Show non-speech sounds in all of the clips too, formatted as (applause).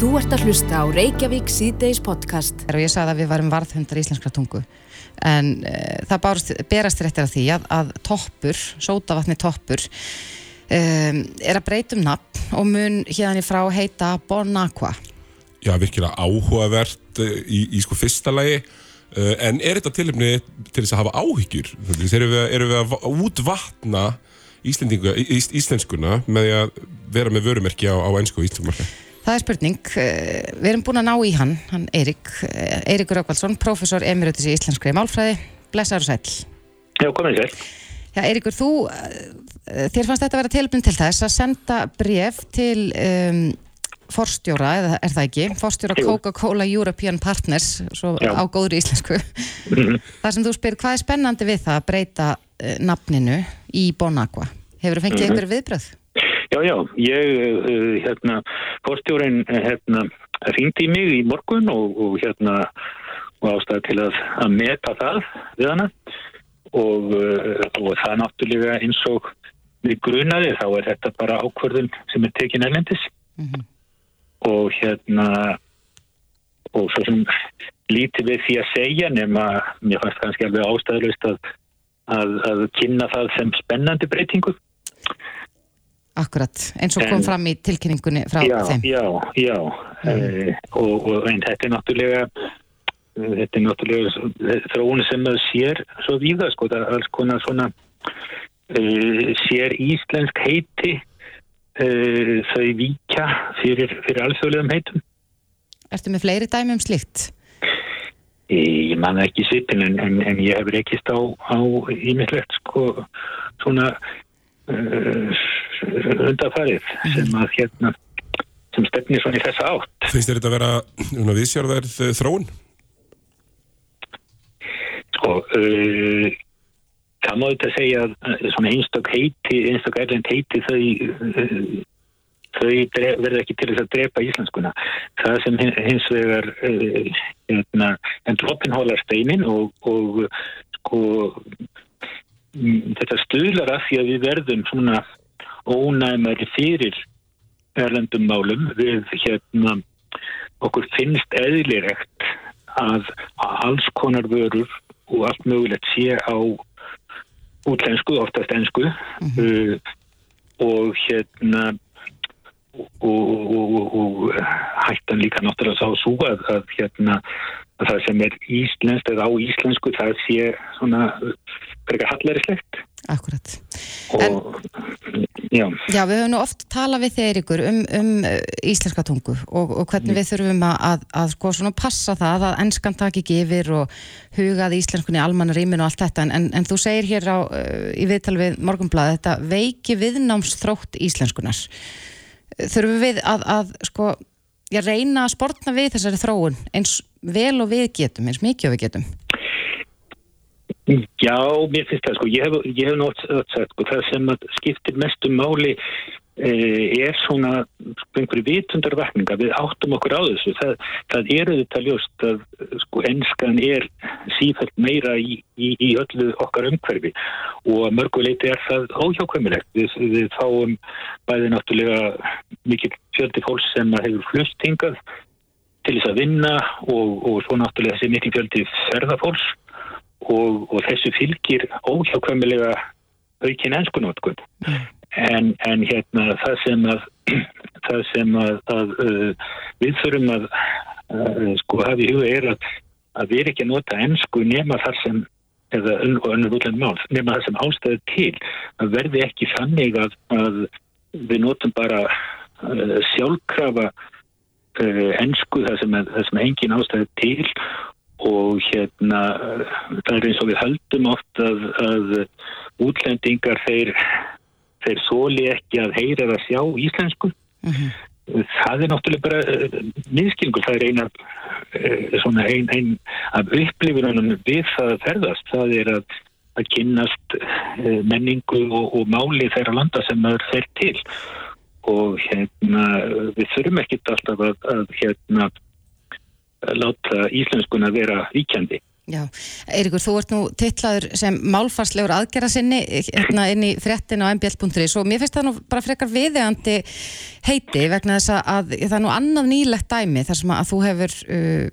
Þú ert að hlusta á Reykjavík síðdeis podcast. Og ég sagði að við varum varðhundar íslenskra tungu. En uh, það bárst, berast réttir að því að, að toppur, sótavatni toppur, um, er að breytum nafn og mun hérna í frá heita Bon Aqua. Já, virkilega áhugavert uh, í, í sko fyrsta lagi. En er þetta tilumni til þess að hafa áhyggjur? Erum við, erum við að útvatna íslenskuna með að vera með vörumerki á, á ennsku og íslenskumarka? Það er spurning. Eh, við erum búin að ná í hann, hann Eirik, eh, Eirik Rökkvaldsson, professor emeritus í íslenskri málfræði. Blessaður og sæl. Já, komin sæl. Já, Eirikur, þú, eh, þér fannst þetta að vera tilbyn til þess að senda bref til um, forstjóra, eða er það ekki, forstjóra Coca-Cola European Partners, svo Já. á góðri íslensku. Mm -hmm. Það sem þú spyr, hvað er spennandi við það að breyta uh, nafninu í Bonagua? Hefur þú fengið mm -hmm. einhverju viðbröð? Já, já, ég, uh, hérna, fórstjórin, hérna, ringdi í mig í morgun og, og hérna, og ástæði til að, að meta það við hana. Og, uh, og það náttúrulega eins og við grunaði þá er þetta bara ákvörðun sem er tekin erlendis. Mm -hmm. og hérna, og svo sem lítið við því að segja nema, mér fannst kannski alveg ástæðilegst að, að, að kynna það sem spennandi breytingu Akkurat, eins og kom en, fram í tilkynningunni frá já, þeim. Já, já, mm. e, og, og en þetta er náttúrulega, þetta er náttúrulega þróun sem það sér svo víða, sko, það er alls konar svona e, sér íslensk heiti e, þau víkja fyrir, fyrir alþjóðlegum heitum. Ertu með fleiri dæmi um slikt? Ég manna ekki svipin en, en, en ég hefur ekki stá á ímiðlegt, sko, svona undarfarið uh, sem að hérna sem stefnir svona í þessa átt Finnst þér þetta að vera viðsjárverð uh, þróun? Sko uh, það má þetta segja að svona einstak heiti einstak erlend heiti þau uh, þau verður ekki til þess að drepa íslenskuna það sem hins vegar uh, hérna, endur hoppinhólarsteinin og, og sko þetta stuðlar að því að við verðum svona ónæmari fyrir erlendum málum við hérna okkur finnst eðlirekt að alls konar vörur og allt mögulegt sé á útlensku, oftast ennsku mm -hmm. uh, og hérna og, og, og hættan líka náttúrulega sá svo að, að hérna það sem er íslenskt eða á íslensku það sé svona frekar hallærislegt. Akkurat. Og, en, já. já, við höfum nú oft talað við þeir ykkur um, um uh, íslenska tungu og, og hvernig mm. við þurfum að, að, að sko svona passa það að ennskan taki ekki yfir og hugað íslenskunni almanna rýmin og allt þetta en, en, en þú segir hér á, uh, í viðtal við morgunblæði þetta veiki viðnámsþrótt íslenskunar. Þurfum við að, að sko, já, reyna að sportna við þessari þróun eins vel og við getum, eins mikið og við getum? Já, mér finnst það sko, ég hef, ég hef sagt sko, það sem skiptir mestum máli er svona einhverju vitundarvakninga, við áttum okkur á þessu, það, það eru þetta ljóst að sko ennskan er sífælt meira í, í, í öllu okkar umhverfi. Og mörguleiti er það óhjákvæmilegt, við, við fáum bæði náttúrulega mikið fjöldi fólks sem hefur flustingað til þess að vinna og, og svo náttúrulega þessi mikið fjöldi ferðafólks. Og, og þessu fylgir óhjákvæmilega aukin ennskunótkun mm. En, en hérna það sem að, (clears throat) það sem að, að uh, við þurfum að uh, sko hafa í huga er að, að við erum ekki að nota ennsku nema þar sem eða önnur útlænd mál nema það sem ástæður til. Að verði ekki þannig að, að við notum bara uh, sjálfkrafa uh, ennsku það sem, sem engin ástæður til. Og hérna það er eins og við höldum oft að útlendingar þeir, þeir sóli ekki að heyra að sjá íslensku. Mm -hmm. það er náttúrulega bara uh, eh, minnskilningur, það er eina uh, svona ein, ein af upplifunum við það að ferðast, það er að, að kynnast uh, menningu og, og máli þeirra landa sem það er þeir til. Og hérna við þurfum ekkit alltaf að, að hérna láta íslenskuna vera ríkjandi Já, Eirikur, þú ert nú tillaður sem málfarslegur aðgerra sinni hérna inn í frettin á mbl.is og mér finnst það nú bara frekar viðegandi heiti vegna þess að það er nú annað nýlegt dæmi þar sem að þú hefur uh,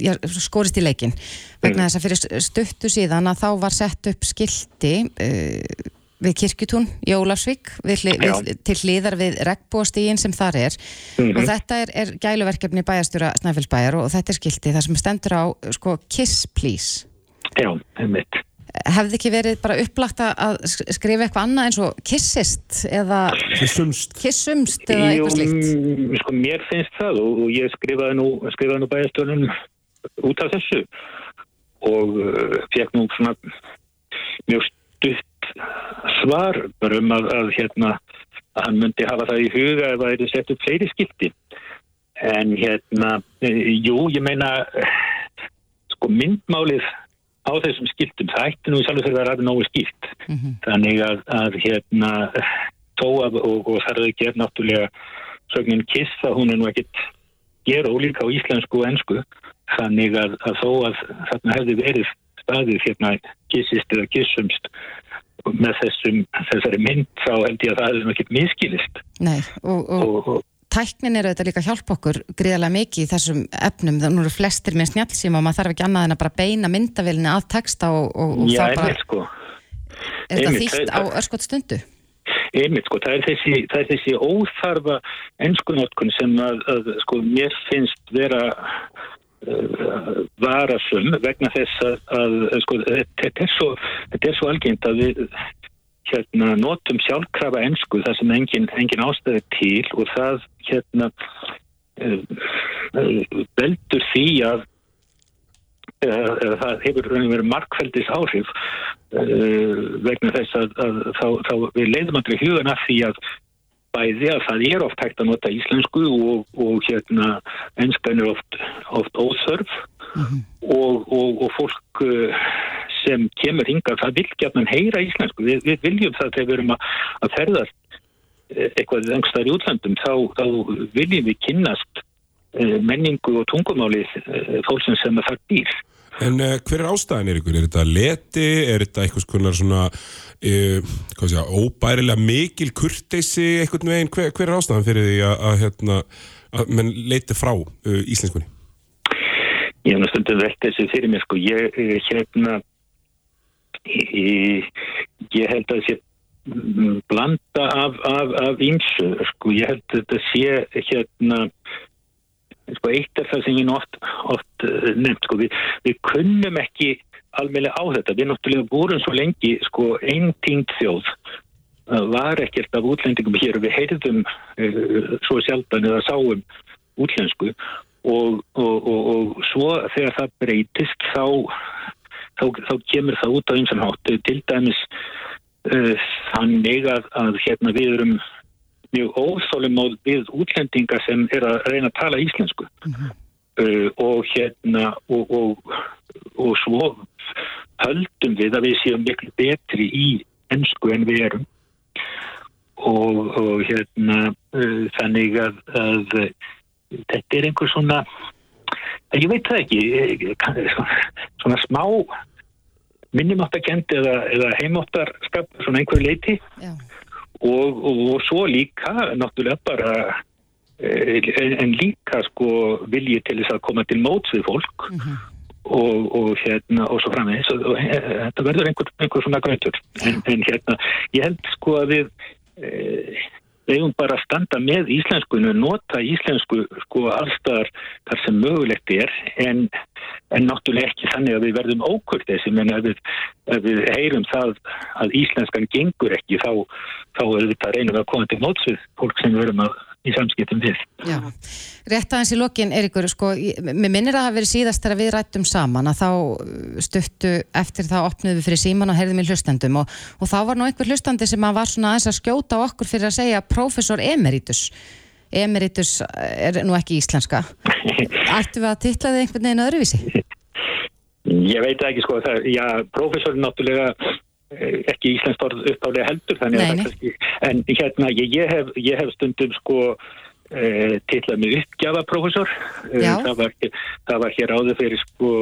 já, skorist í leikin vegna þess að fyrir stuttu síðan að þá var sett upp skildi uh, við Kirkjutún í Ólafsvík við, við, til hlýðar við regnbúastígin sem þar er. Mm -hmm. og þetta er, er gæluverkefni bæjastjóra Snæfellsbæjar og, og þetta er skildi það sem stendur á sko Kiss Please. Já, einmitt. Hefði ekki verið bara upplagt að skrifa eitthvað annað eins og kissist eða kissumst, kissumst eða eitthvað slíkt? Jú, sko mér finnst það og, og ég skrifaði nú, skrifaði nú bæjastjórnum út af þessu. Og uh, fekk nú svona mjög stutt svar bara um að, að hérna að hann myndi hafa það í huga ef það eru sett upp fleiri skipti en hérna, e, jú, ég meina sko myndmálið á þessum skiptum, það ætti nú í sjálf fyrir að ræða nógu skipt mm -hmm. þannig að, að hérna þó að, og, og það er ekki er náttúrulega sögnin kiss að hún er nú ekkit gera ólíka á íslensku og ennsku þannig að, að þó að þarna hefði verið staðið hérna kissist eða kissumst með þessum, þessari mynd þá held ég að það hefði náttúrulega miskilist Nei, og, og, og, og tæknin er auðvitað líka að hjálpa okkur gríðarlega mikið í þessum efnum, að nú eru flestir með snjálfsíma og maður þarf ekki annað en að bara beina myndavillinni að texta og Já, það bara sko. er þetta þýtt á örskot stundu? Einmitt, sko, það er þessi, það er þessi óþarfa ennskunótkun sem að, að sko, mér finnst vera varasum vegna þess að, að sko, þetta, er svo, þetta er svo algengt að við hérna, notum sjálfkrafa ennsku það sem engin, engin ástæði til og það hérna, veldur því að eða það hefur verið markfældis áhrif uh, vegna þess að, að þá, þá við leiðum aldrei hugan af því að bæði að það er oft hægt að nota íslensku og, og hérna ennskan er oft, oft óþörf. Mm -hmm. og, og, og fólk uh, sem kemur hinga það vil gætna heyra íslensku. Við, við viljum það þegar við erum að, að ferðast eh, eitthvað engstar í útlandum þá, þá viljum við kynnast uh, menningu og tungumáli uh, fólksinn sem það býr En hver er ástæðan er ykkur? Er þetta leti? Er þetta eitthvað svona segja, óbærilega mikil kurteysi einhvern veginn, hver, hver er ástæðan fyrir því að, að, hérna, að menn leiti frá uh, íslenskunni? Ég hef náttúrulega velt þessu fyrir mér sko, ég hérna ég, ég held að þessi blanda af, af, af ímsu, sko, ég held að þetta sé hérna sko, eitt af það sem ég oft, oft nefnt, sko, við, við kunnum ekki alveg á þetta. Við náttúrulega vorum svo lengi sko einn tínt þjóð var ekkert af útlendingum hér og við heyrðum uh, svo sjaldan eða sáum útlensku. Og, og, og, og svo þegar það breytist þá, þá, þá kemur það út á einsan hátt. Til dæmis uh, þannig að, að hérna, við erum mjög óþólum á við útlendinga sem er að reyna að tala íslensku. Mm -hmm. uh, og hérna og svo höldum við að við séum miklu betri í ennsku en við erum. Og, og hérna uh, þannig að, að þetta er einhver svona ég veit það ekki eh, svona smá minnumáttakend eða, eða heimáttarskap svona einhver leiti og, og, og svo líka náttúrulega bara eh, en, en líka sko viljið til þess að koma til móts við fólk. Mm -hmm og, og hérna og svo framvegis. Og, og þetta verður einhver, einhver svona gröntur en, en hérna ég held sko að við e, eigum bara að standa með íslenskunum, nota íslensku sko allstaðar þar sem mögulegt er en, en náttúrulega ekki þannig að við verðum ókvört þessi menn að við, að við heyrum það að íslenskan gengur ekki þá, þá er þetta reyna að koma til mótsvið fólk sem við verum að í samskiptum við. Já, rétt aðeins í lokin, Erikur, sko, mér minnir að það verið síðast þegar við rættum saman að þá stuttu eftir það opnuðu við fyrir síman og heyrðum í hlustendum og, og þá var nú einhver hlustandi sem var svona aðeins að skjóta okkur fyrir að segja professor emeritus. Emeritus er nú ekki íslenska. (laughs) Ættu við að titla þið einhvern veginn öðruvísi? Ég veit ekki, sko, það, já, professor er náttúrulega ekki íslenskt orð uppálega heldur það kannski, en hérna ég, ég, hef, ég hef stundum sko e, til að mig uppgjafa profesor e, það, var, það var hér áður fyrir sko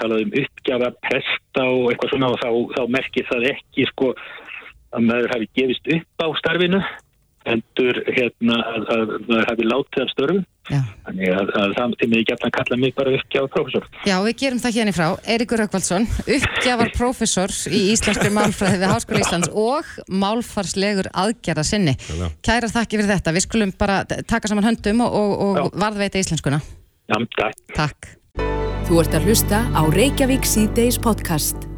talað um uppgjafa presta og eitthvað svona og þá, þá merkir það ekki sko að maður hafi gefist upp á starfinu endur hérna að, að maður hafi látið af störfum Já. þannig að, að það til mig gætna að kalla mig bara uppgjafa prófessor. Já, við gerum það hérna í frá. Eiríkur Rökkvaldsson, uppgjafar prófessor í Íslenskri málfræði við Háskóla Íslands og málfarslegur aðgerða sinni. Já. Kærar þakki fyrir þetta. Við skulum bara taka saman höndum og, og, og varðveita íslenskuna. Já, takk. Takk. Þú ert að hlusta á Reykjavík síðdeis podcast.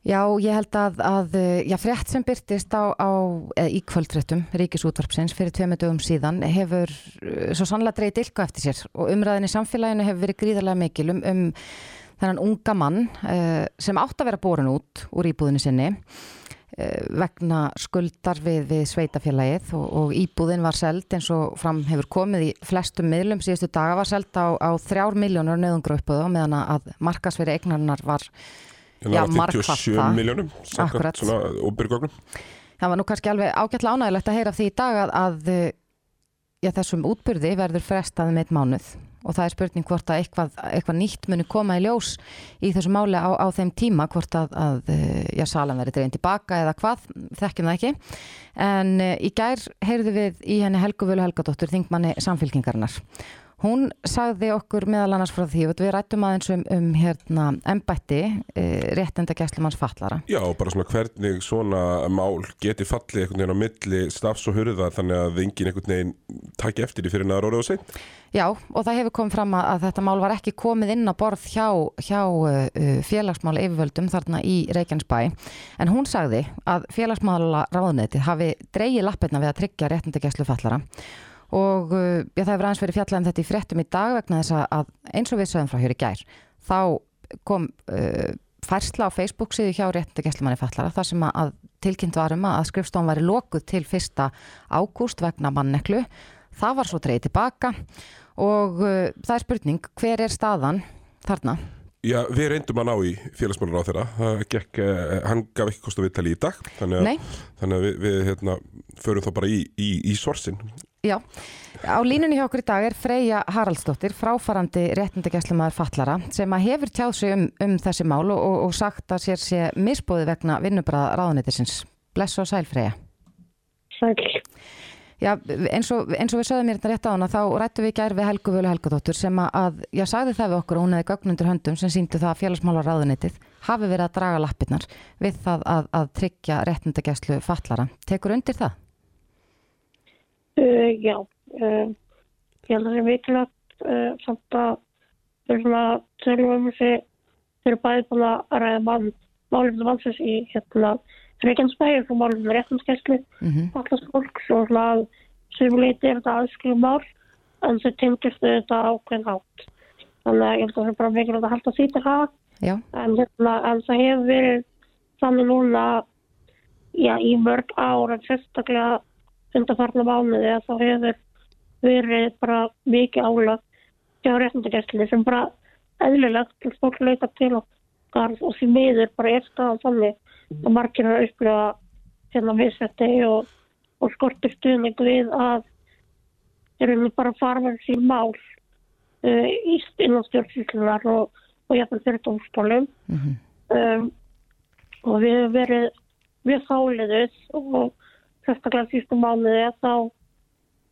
Já, ég held að, að já, frétt sem byrtist á, á eða í kvöldfréttum Ríkisútvarpsins fyrir tveimu dögum síðan hefur uh, svo sannlega dreigð dilka eftir sér og umræðin í samfélaginu hefur verið gríðarlega mikil um, um þennan unga mann uh, sem átt að vera borin út úr íbúðinu sinni uh, vegna skuldar við, við sveitafélagið og, og íbúðin var seld eins og fram hefur komið í flestum miðlum síðustu daga var seld á, á þrjár miljónur nöðungraupuð og meðan að markasveri eignarnar var Já, margfalt 57 það. miljónum, samkvæmt svona óbyrgögnum. Það var nú kannski alveg ágætlega ánægilegt að heyra af því í dag að, að já, þessum útburði verður frestað með eitt mánuð og það er spurning hvort að eitthvað, eitthvað nýtt muni koma í ljós í þessu máli á, á þeim tíma hvort að, að já, salan verður dreyin tilbaka eða hvað, þekkjum það ekki en uh, í gær heyrðu við í henni Helgu Völu Helgadóttur þingmanni samfélkingarinnar Hún sagði okkur meðal annars frá því að við rættum aðeins um, um hérna, embætti e, réttenda gæslumanns fallara. Já, og bara svona hvernig svona mál geti fallið einhvern veginn á milli stafs og hurða þannig að enginn einhvern veginn taki eftir því fyrir næður orðið og seint. Já, og það hefur komið fram að, að þetta mál var ekki komið inn á borð hjá, hjá uh, félagsmál yfirvöldum þarna í Reykjanesbæ. En hún sagði að félagsmála ráðnetið hafi dreigið lappirna við að tryggja réttenda gæslu fallara og uh, já, það hefur aðeins verið fjallað um þetta í fréttum í dag vegna þess að eins og við sögum frá hér í gær þá kom uh, færsla á Facebook síðu hjá réttindi gæslumanni fallara þar sem að tilkynnt varum að skrifstofan væri lokuð til fyrsta ágúst vegna manneklu það var svo dreyið tilbaka og uh, það er spurning hver er staðan þarna Já, við reyndum að ná í félagsmálar á þeirra. Það gekk, eh, hann gaf ekki kost að viðtali í dag, þannig að, þannig að við, við hérna, förum þá bara í, í, í svarsin. Já, á línunni hjá okkur í dag er Freyja Haraldsdóttir, fráfarandi réttindagæslumæður fallara sem hefur tjáð sig um, um þessi mál og, og, og sagt að sér sé misbóði vegna vinnubræða ráðunitisins. Bless og sæl Freyja. Sæl. Já, eins og, eins og við sögðum mér þetta rétt á hana þá rættu við gær við Helgu Völu Helgadóttur sem að, já, sagði það við okkur og hún hefði gögnundur höndum sem síndu það að félagsmála ráðunitið hafi verið að draga lappirnar við það að, að tryggja réttindagæslu fallara. Tekur undir það? Uh, já, uh, ég held að það er mikilvægt uh, samt að þau eru svona tölum um þessi þau eru bæði búin að ræða mann málefnum mannsins í hérna Reykjanesbæði og málefnum réttanskæslu Mm -hmm. allast fólks og svona að sömuleiti er þetta aðskilum mál en þau tengist þetta ákveðin hátt. Þannig að ég held að það er bara mikilvægt að halda því til Já, en, hérna, en það hefur verið þannig núna já, í mörg ár en sérstaklega undarfarna mánuði að þá hefur verið bara mikið álag hjá réttindagæslinni sem bara eðlilegt til fólk leita til okkar og því miður bara er staðan þannig að margir er að upplifa hérna misrætti og, og skortir stuðning við að erum við bara fara með sín mál uh, í innan stjórnsýslunar og, og jafnvel fyrir dómstólum. Mm um, og við hefum verið mjög þáliðuð og sérstaklega sístu mánuði að þá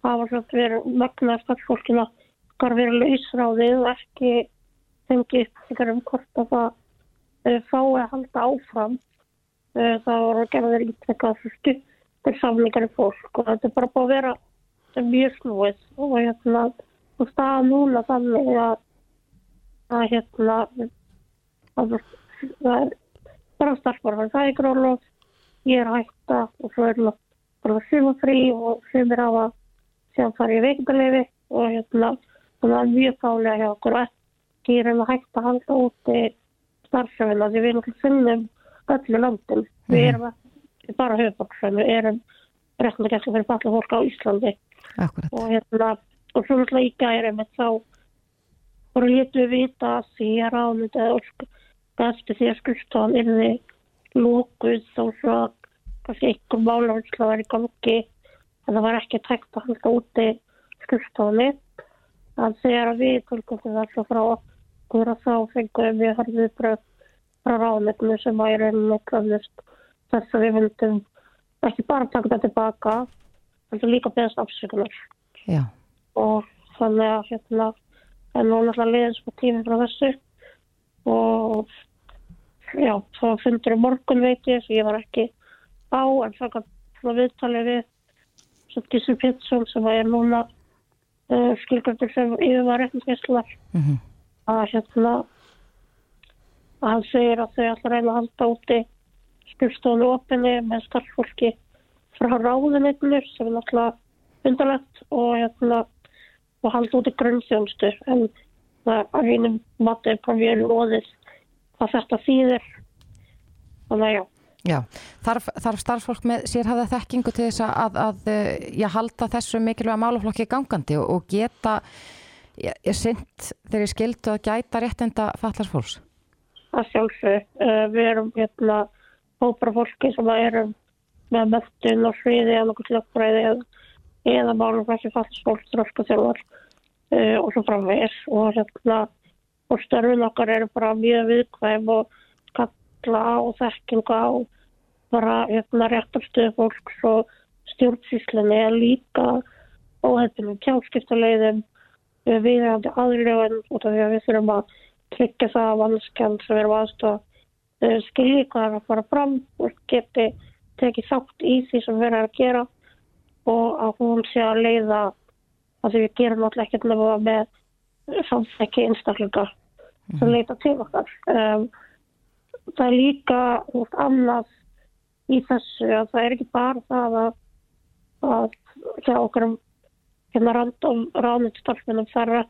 hafa svo verið mögnuð starfsfólkina skar verið lausráðið og ekki fengið upplýsingar um hvort að það uh, fái að halda áfram. Uh, það voru gerðir ítrekkað stuttur samlingar í fólk og þetta er bara búið að vera er mjög snúið og hérna og staða núna þannig að að hérna að það er bara starfsborðar það er grólof, ég er að hætta og svo er það bara sumafrí og sumir síðan fara í veikindalefi og hérna það er mjög fálega hjá okkur og ekki er að hætta að halda úti starfsefina því við erum finnum öllu landin við erum ekki bara höfuborgsfæmi við erum réttindagæslu fyrir falla fólk á Íslandi. Akkurat. og hérna og svo náttúrulega í gæri með þá voru létu við vita að því að eða eftir því að skrifstofan yrði lókuð og svo að kannski einhver málavinsla var í gangi en það var ekki tækt að halda úti skrifstofunni. Að þegar við tölkum þetta alltaf frá vikur og þá fengum við harfið bröð frá ráðnefnu sem að er einnig krafðist þess að við myndum ekki bara taka þetta tilbaka en líka beðast afsökunar. Já, og þannig að hérna en nú náttúrulega liðin smá tími frá þessu. Og já, það fundur í morgun veit ég sem ég var ekki á en það kan svona viðtalið við svo Gísur Pétursson sem er núna uh, skilgrandur sem yfirvar réttinsveislar Mhm. að hérna að hann segir að þau að reyna að halda úti skrifstofunni opinni með starffólki frá ráðunitinu sem er náttúrulega undarlegt og hérna og halda úti grunnþjónstu en það er að einum matið kom við loðið hvað þetta þýðir. Þannig að já já. Þarf, þarf starfsfólk með sérhæða þekkingu til þess að, að, að eh, já, halda þessu mikilvæga málaflokki gangandi og, og geta sint ég skildu að gæta réttenda fallarsfólks? að sjálfsög. Uh, við erum hérna hópar fólki sem erum með möttun og sviði eða nokkuð slökkbræði eða, þessi fallsfólk, þróska þjálfar uh, og svo framvegis og hérna og störfin okkar eru bara mjög viðkvæm og kalla á þekkingu á bara hérna réttarstöðu fólks og stjórnsýslinni en líka óhefnum kjálskiptaleiðum viðræðandi aðlögun út af því að við þurfum að tryggja það að vannskjald sem erum aðstofa skilji hvað er að fara fram og geti tekið þátt í því sem við erum að gera og að hún sé að leiða að því við gerum náttúrulega ekkert nefna með samþekki einstaklinga sem leita til okkar. Um, það er líka út annað í þessu að það er ekki bara það að, að hjá okkur um hérna random ráðnýttstarfnum þar er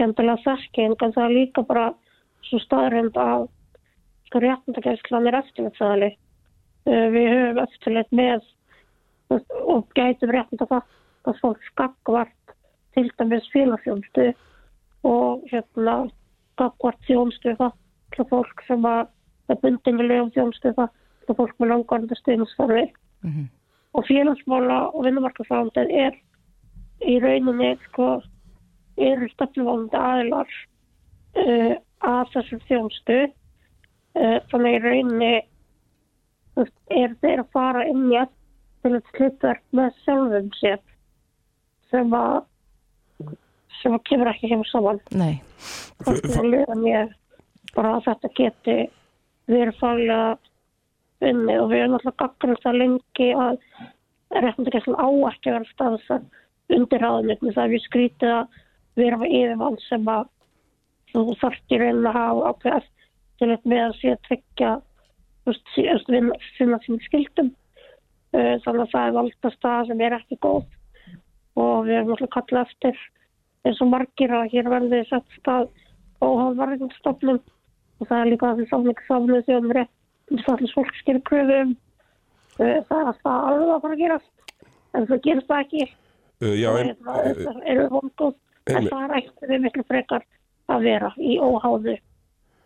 gendilega þekking en það er líka bara svo staðrind að sko réttindagæslan er eftirlitsaðali. Uh, við höfum eftirlit með og gætum réttinda það að fólk skakvart til dæmis félagsjónstu og hérna skakvart þjónstu það til fólk sem að bundin við lögum þjónstu það til fólk með langvarandi stuðningsforfi Mhm. og félagsmála og vinnumarkasándið er í rauninni sko eru stefnumálandi aðilar uh, að þessum þjónstu uh, þannig í rauninni veist, er þeir að fara inn í að til að slutverk með sjálfum sér sem að sem að kemur ekki heim saman. Nei, það er lega mér bara að þetta geti verið faglega unni og við erum alltaf gaggrið það lengi að réttindagæslan á ekki að vera staðsett undir ráðunni það er við skrítið að vera með yfirmann sem að þú þarft í raunin að hafa ákveð eftirleitt með að sé að tryggja þú veist, sí- þú veist, vinna sínum skildum Uh, þannig að það er valda stað sem er ekki góð og við erum alltaf kallað eftir eins og margir að hér verði sett stað óhaldvarðingstofnum og það er líka þessi samlingi því að við rétt allir fólk skilur kröfum uh, það er alltaf alveg að fara að gerast. En það gerist það ekki. Uh, já, en, hérna, þetta eru vongóð. En það er ekki við miklu frekar að vera í óháðu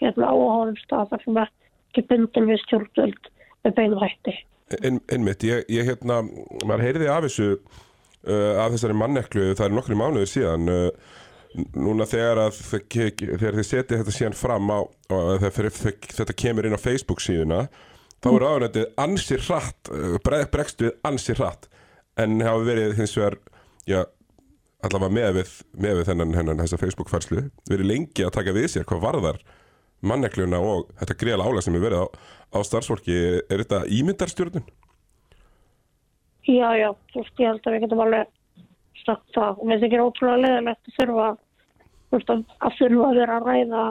hérna óháðum stað þar sem ekki bundin við stjórnvöld með beinum hætti. Ein, einmitt, ég, ég hérna, maður heyriði af þessu uh, af þessari manneklu, það er nokkru mánuður síðan uh, núna þegar að þegar þið setja þetta síðan fram á, á þegar þe- þetta kemur inn á Facebook síðuna þá er áðurendið ansi hratt uh, bre- bregst við ansi hratt. En hafa verið hins vegar já, allavega með við, með við þennan, hennan þessa Facebook færslu verið lengi að taka við sér hvað varðar mannekluna og þetta greiðlega álag sem er verið á, á starfsfólki. Er, er þetta ímyndarstjórnun? Já, já, ég held að við getum alveg sagt það. Og mér þykir ótrúlega leðilegt að þurfa að, að þurfa að vera að ræða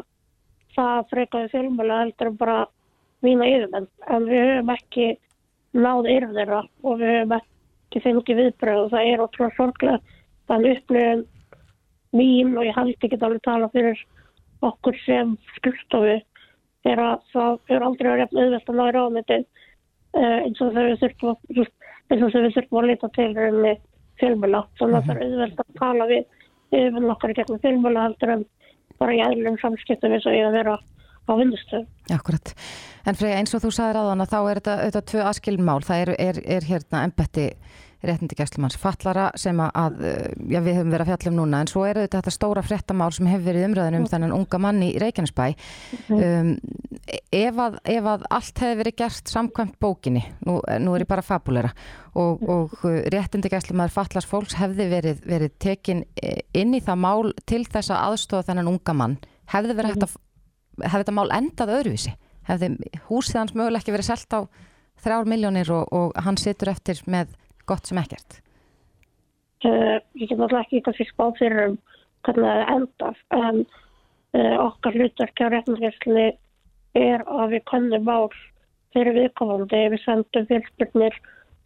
það frekaði fjölmjöla heldur en bara mína yfirmenn. En við höfum ekki náð yfir þeirra og við höfum ekki fengið viðbröð og það er ótrúlega sorglega þannig upplifun mín og ég held ekki alveg tala fyrir okkur sem skrifstofu er að það er aldrei verið jafn auðvelt að ná í ráðnetið uh, eins og þegar við þurfum að, að leita til rauninni fjölmjöla þannig að það er auðvelt að tala við yfirmenn okkar í gegnum fjölmjöla heldur en bara í aðlum samskiptum eins og ég að vera á vinnustöðum. akkurat. En Freyja, eins og þú sagðir aðan að þá er þetta, tvö askilin mál. Það er, er, er hérna embetti réttindi gæslumanns fallara sem að, já, við höfum verið að fjalla um núna. En svo er þetta stóra frettamál sem hefur verið umræðin um þennan unga mann í Reykjanesbæ. Um, ef, að, ef að allt hefur verið gert samkvæmt bókinni, nú, nú er ég bara fabulera og, og réttindi gæslumann fallars fólks hefði verið, verið tekin inn í það mál til þess að aðstofa þennan unga mann hefði verið hægt að hefði þetta mál endað öðruvísi? Hefði húsið hans möguleg ekki verið selt á þrjár miljónir og, og hann situr eftir með gott sem ekkert? Uh, ég get náttúrulega ekki eitthvað fyrst báð fyrir um hvernig það er endað en uh, okkar hlutverkja á réttinskesslunni er að við kannum mál fyrir viðkomandi. Við sendum fyrirspurnir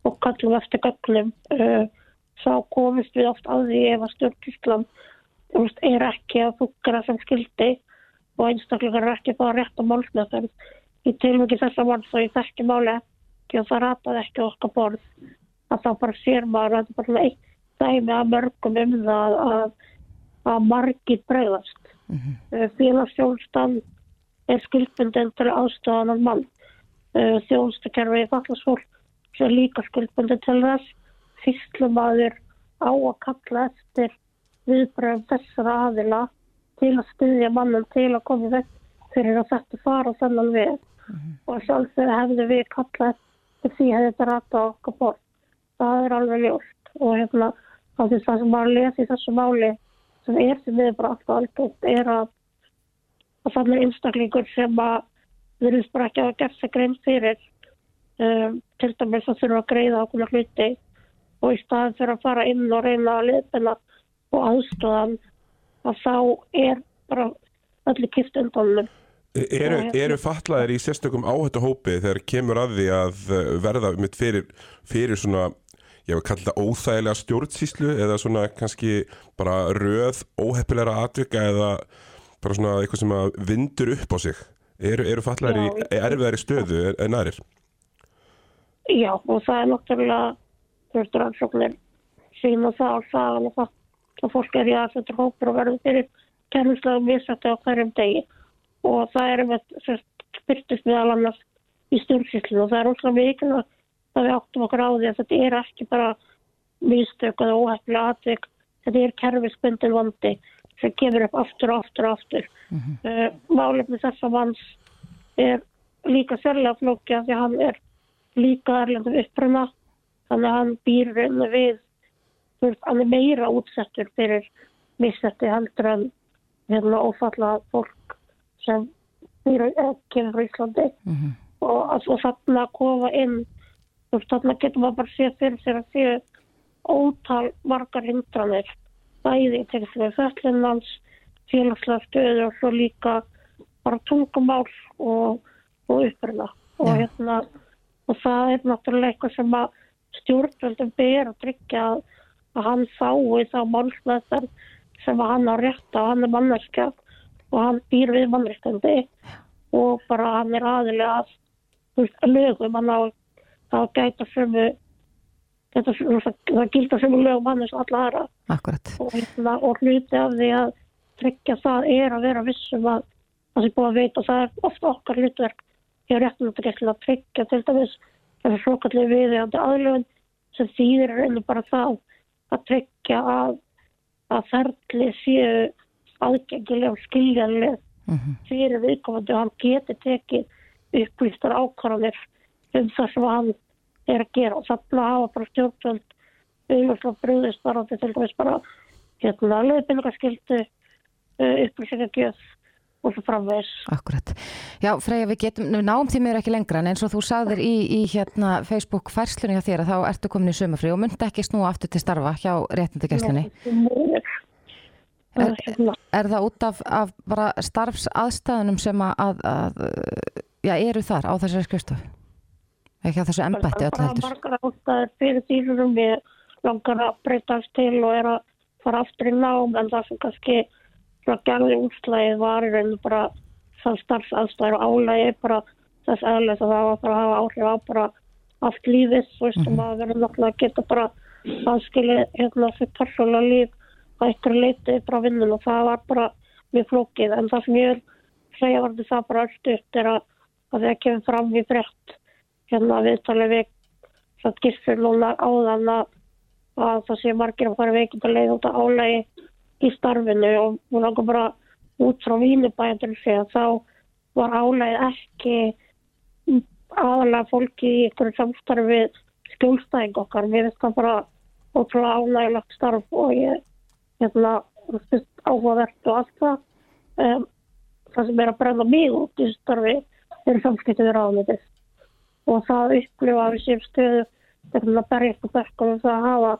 og kallum eftir gögnum. Uh, þá komist við oft að því ef að stjórnkíslan er ekki að fúkra sem skildi og einstaklega er ekki bara rétt á málsmeðferð. Í tilmyggi þess að mann þá ég þekki máli ekki og það rataði ekki okkar borð að þá bara sér maður að þetta er bara eitt dæmi að mörgum um það að, að margir bregðast. Mm -hmm. Félagsstjórnstan er skuldbundin til aðstofanar mann. Þjónstakerfi í fallasfólk er líka skuldbundin til þess. Fyrstlumadur á að kalla eftir viðbröðum þessara aðila til að stuðja mannan til að koma þess fyrir að þetta fara þennan við. Mm -hmm. Og sjálfsög hefðu við kallað því hefði þetta rata á okkar bort. Það er alveg ljóst. Og hérna þá því það sem að lesa í þessu máli sem er sem við bara alltaf algjört er að, að þannig einstaklingur sem að við erum bara ekki að gera sig grein fyrir um, til dæmis að þurfa að greiða okkur hluti og í staðin fyrir að fara inn og reyna að leipina og aðstofan að þá er bara öllu kipt undanum Eru, eru fatlaðir í sérstökum áhættu hópi þegar kemur að því að verða fyrir, fyrir svona, ég hef kallið það óþægilega stjórnsýslu eða svona kannski bara röð óheppilegra atvika eða bara svona eitthvað sem vindur upp á sig. Eru, eru fatlaðir í erfiðari stöðu en aðrir? Já og það er náttúrulega þurftur ansóknir sín og það og það og það og fólk er í aðsöndur hópur og verður fyrir kemurslagum viðsætti á hverjum degi og það er með byrtist meðal annars í stjórnsýslinu og það er ótrúlega mikilvægt að við áttum okkur á því að þetta er ekki bara mistök eða óhæfnilega atvik þetta er kerfisbundin vandi sem kemur upp aftur og aftur og aftur mm -hmm. uh, málefni þessa manns er líka sérlega flókja því að hann er líka erlendum uppruna þannig að hann býr við hann er meira útsettur fyrir missetti heldur en hérna ófalla fólk sem kemur frá Íslandi mm -hmm. og, og þarna að kofa inn og þarna getur maður bara séð fyrir sér að séu ótal margar hindranir bæði í tegnslega föllinans félagslega stöðu og svo líka bara tungumál og, og uppruna. Og, yeah. hérna, og það er náttúrulega eitthvað sem að stjórnvöldum ber að tryggja að, að hann fái þá málsmeðar sem að hann á rétt á hann er mannarskjaf og hann býr við mannreikandi og bara hann er aðilega að, veist, að lögum hann á að gæta sömu þetta, það gildar sömu lögum hann eins og alla aðra og, hérna, og hluti af því að tryggja það er að vera vissum að það sé búið að veita það er ofta okkar hlutverk hjá réttunum að tryggja til dæmis þessu svokallega viðegandi aðlöfun sem þýðir reynir bara það að tryggja að að ferli séu aðgengileg og skiljanleg -hmm. fyrir viðkomandi og hann geti tekið upplýstar ákvarðanir um það sem hann er að gera og þannig að hafa bara stjórnvöld auðvitað bröðist bara til dæmis bara hérna leifbyrgarskildu uh, upplýsingagjöð og svo framvegs. Akkurat. Já, Freyja, við getum, náum því mér ekki lengra en eins og þú sagðir í, í hérna Facebook færslunni hjá þér að þá ertu komin í sömafri og myndi ekki snúa aftur til starfa hjá réttindagæslinni. Já, Er, er það út af, af bara starfsaðstæðunum sem að, að, að já, eru þar á þessari skrifstofu? Ekki á þessu ennbætti öll heldur? Það er margar ástæður fyrir því við langar að breytast til og er að fara aftur í nám en það sem kannski gerði útslæðið var í rauninu bara það starfsaðstæður og álægi bara þess aðlega það var bara að hafa áhrif á bara allt lífið og mm -hmm. að vera náttúrulega að geta bara aðskilja hérna fyrir persónulega líf að ykkur leiti frá vinnun og það var bara mjög flókið en það sem ég vil segja var það bara allt upp er að, að það kemur fram í brett hérna viðtalið við það gissur núna áðan að að það sé margir að fara veikind að leiða út að álægi í starfinu og hún langar bara út frá vínubæjandur sig að þá var álægi ekki aðalega fólki í einhverju samstarfi skjólstæðing okkar. Mér finnst það bara ótrúlega álægilegt starf og ég hérna, áhugavert og allt það. Um, það sem er að brenna mig út í starfi er samskiptið við ráðmyndið og það upplifa við séum stöðu til að berjast á bekkunum það að hafa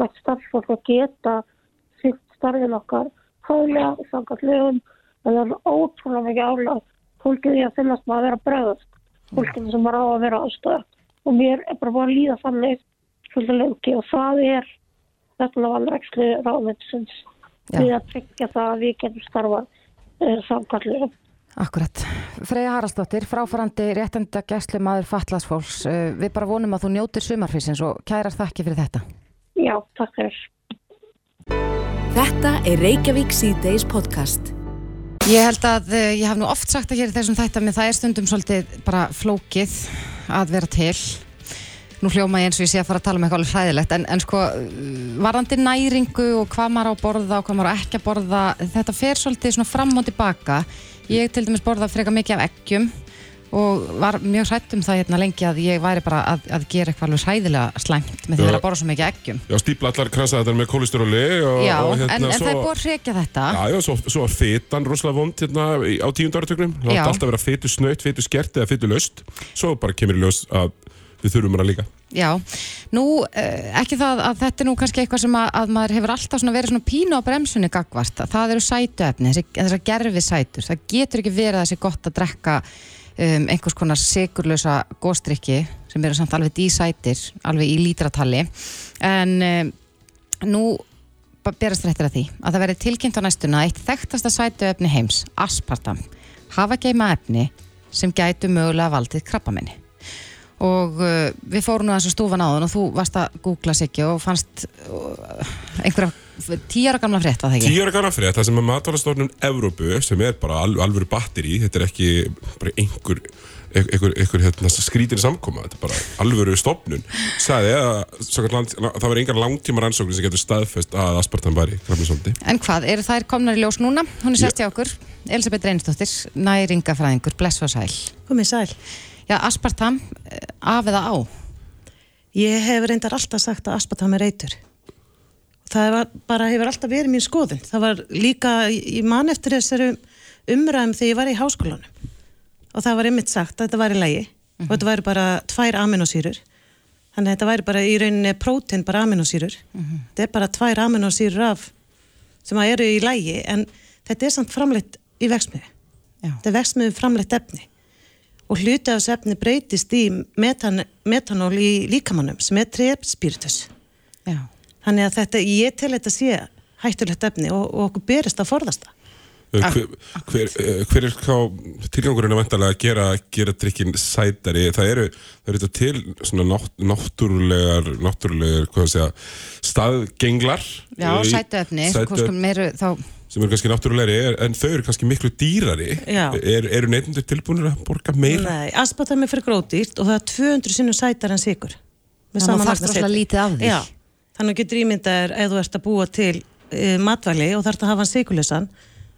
nægt starffólk að geta fyllt starfin okkar hóðlega, sangat lögum. En það er ótrúlega mikið álag. Fólkið í að finnast maður að vera bregðast. Fólkið sem var á að vera aðstöða og mér er bara búin að líða þannig svolítið lengi og það er þetta valrækslu ráðmyndsins við að tryggja það að við getum starfað sangat lögum Akkurat. Freyja Haraldsdóttir, fráfarandi réttenda gæslu maður fatlasfólks. Við bara vonum að þú njótir sumarfísins og kærar þakki fyrir þetta. Já, takk fyrir. Þetta er Reykjavík C-Days podcast. Ég held að ég haf nú oft sagt að hér í þessum þættam en það er stundum svolítið bara flókið að vera til. Nú hljóma ég eins og ég sé að fara að tala um eitthvað alveg hræðilegt en, en sko varandi næringu og hvað maður á borða og hvað maður á ekki að borða þetta fer svolítið svona fram og tilbaka Ég til dæmis borða freka mikið af eggjum og var mjög hrætt um það hérna lengi að ég væri bara að, að gera eitthvað alveg hræðilega slæmt með því að borða svo mikið eggjum. Já, stípla allar krasaðar með kólisteróli já, hérna en, en svo... það er búin að hrekja þetta. Já, já, svo, svo að fytan rosalega vond hérna á tíundarartöknum. Það átti alltaf að vera fytu snöyt, fytu skert eða fytu löst. Svo bara kemur í ljós að við þurfum hana líka. Já, nú ekki það að þetta er nú kannski eitthvað sem að, að maður hefur alltaf verið svona pínu á bremsunni gagvart. Það eru sætuefni, þessar gerfi sætur. Það getur ekki verið að sé gott að drekka um, einhvers konar sigurlösa góstrykki sem eru samt alveg dísætir, alveg í lítratalli. En um, nú berast að því að það verið tilkynnt á næstuna eitt þekktasta sætuefni heims, aspartam, hafa geima efni sem gætu mögulega valdið krabbamenni og uh, við fórum nú þessu stúfan áðan og þú varst að googla sig ekki og fannst uh, einhverja tíara gamla frétt að það ekki? Tíara gamla frétt, það sem að matvalastofnun Evrópu, sem er bara al, alvöru batteri, þetta er ekki bara einhver, einhver, einhver hérna, skrítin samkoma, þetta er bara alvöru stofnun, sagði að land, það var einhver langtíma rannsókn sem getur staðfest að aspartam væri krafninsóldi. En hvað, eru þær komnar í ljós núna? Hún er sérst hjá okkur, Elisabeth Reynsdóttir, næringafræðingur, bless og sæl. Komið sæl. Já, aspartam, af eða á? Ég hef reyndar alltaf sagt að aspartam er eitur. Það bara hefur alltaf verið mín skoðun. Það var líka, ég man eftir þessari umræðum þegar ég var í háskólanum og það var einmitt sagt að þetta var í lægi mm -hmm. og þetta væri bara tvær aminosýrur. Þannig að þetta væri bara í rauninni prótein bara aminosýrur. Mm -hmm. Þetta er bara tvær aminosýrur af sem að eru í lægi en þetta er samt framleitt í vexmiði. Þetta er vexmiði framleitt efni og hluti af þessu efni breytist í metan, metanól í líkamannum sem er trefspiritus þannig að þetta, ég tel þetta sé hættulegt efni og, og okkur berist að forðast það Hver, hver, hver er þá tilgangurinn að vantalega að gera, gera drikkin sætari? Það eru, það eru til svona nátt, náttúrulegar, náttúrulegar, hvað það segja, staðgenglar. Já, sætuefni, sætu, meiru þá... Sem eru kannski náttúrulegri, en þau eru kannski miklu dýrari. Er, eru neytundur tilbúinir að borga meira? Nei, aspartam er fyrir grótýrt og það er 200 sinnum sætar en sigur. Þannig að það þarf alltaf lítið af því. Já, þannig að getur ímyndaður ef þú ert að búa til uh, matvæli og þarf að hafa hann sigurlösan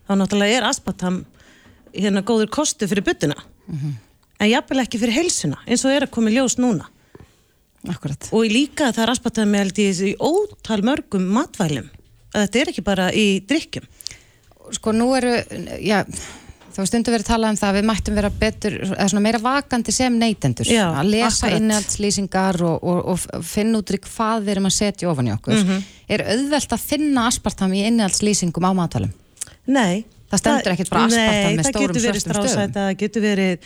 þá náttúrulega er aspartam hérna góður kostu fyrir byttuna mm -hmm. en jafnvel ekki fyrir heilsuna eins og er að koma í ljós núna Akkurat. og líka það er aspartam með ótal mörgum matvælum að þetta er ekki bara í drikkjum Sko nú eru já, þá stundu verið að tala um það að við mættum vera betur, eða svona meira vakandi sem neytendur, já, að lesa innhaldslýsingar og, og, og finna út hvað við erum að setja ofan í okkur Mm -hmm. er auðvelt að finna aspartam í innhaldslýsingum á matvælum? Nei. Það stendur ekkert bara aspartam með stórum svörstum stöðum. Nei, það getur verið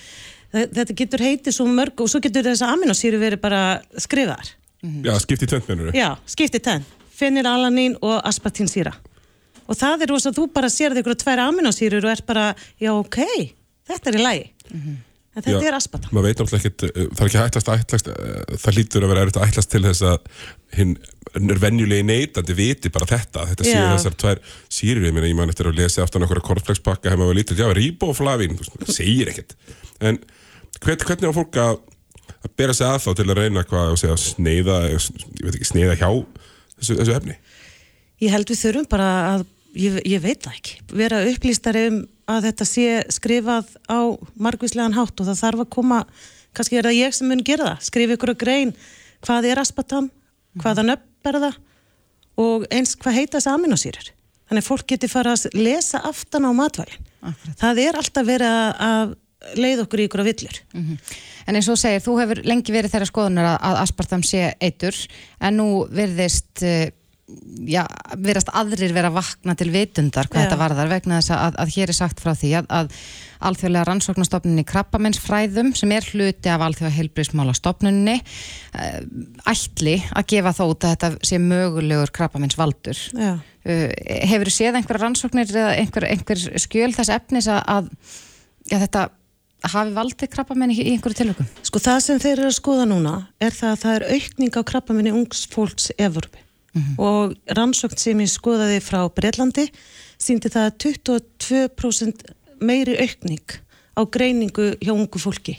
þetta getur heitið svo mörg og svo getur þess að aminosýru verið bara skrifaðar. Já, skipti tvent mennur. Já, skipti tvent. Fenilalanín og aspartinsýra. Og það er rosa, þú bara sér þig ykkur tvær aminosýrur og er bara, já ok, þetta er í lagi. En þetta Já, er aspartam. maður veit náttúrulega ekkert, uh, það er ekki ætlast að ætlast, uh, það hlýtur að vera erfitt að ætlast til þess að hinn er venjulegi neytandi viti bara þetta, þetta séu þessar tvær sýrir, ég meina, ég man eftir að lesa aftan okkur að korflexpakka hefur maður lítill, já, ríbóflavin, það segir ekkert. En hvern, hvernig á fólk að, að bera sig að þá til að reyna hvað, að segja, sneiða, ég veit ekki, sneiða hjá þessu, þessu efni? Ég held við þurfum bara að, ég, ég veit það ekki, vera upplýstari um að þetta sé skrifað á margvíslegan hátt og það þarf að koma, kannski er það ég sem mun gera það, skrifa ykkur að grein hvað er aspartam, hvaða nöpp er það og eins hvað heita þessi aminosýrur. Þannig að fólk geti fara að lesa aftan á matvælinn. Það er alltaf verið að- að leið okkur í ykkur á villur. En eins og segir, þú hefur lengi verið þeirra skoðunar að, að aspartam sé eitur en nú virðist uh, já, virðast aðrir vera að vakna til vitundar hvað Já. þetta varðar vegna þess að, að hér er sagt frá því að, að alþjóðlega rannsóknarstofnunni krabbamennsfræðum sem er hluti af alþjóða heilbrísmála stofnunni uh, ætli að gefa þó út að þetta sé mögulegur krabbamennsvaldur Já. uh, hefur þú séð einhverja rannsóknir eða einhver, einhver skjöl þess efnis að, að já, þetta hafi valdið krabbamenn í, einhverju tilökum? Sko það sem þeir eru að skoða núna er það að það er aukning á krabbaminni ungs fólks Evropi og rannsókn sem ég skoðaði frá Breitlandi síndi það að 22% meiri aukning á greiningu hjá ungu fólki.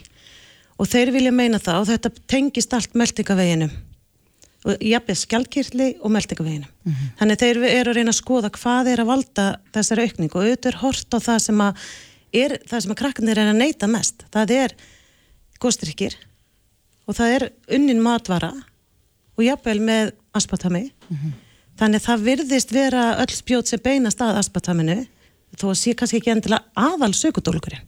Og þeir vilja meina það og þetta tengist allt meldingaveginum og jafnveg skjálkirli og meldingaveginum þannig þeir eru að reyna að skoða hvað er að valda þessari aukning og auðvitað er hort á það sem að er það sem að krakkarnir er að neyta mest. Það er góðstrykkir og það er unnin matvara og jafnvel með aspartami. Þannig það virðist vera öll spjót sem beinast að aspartaminu þó að sé kannski ekki endilega aðal sökudólkurinn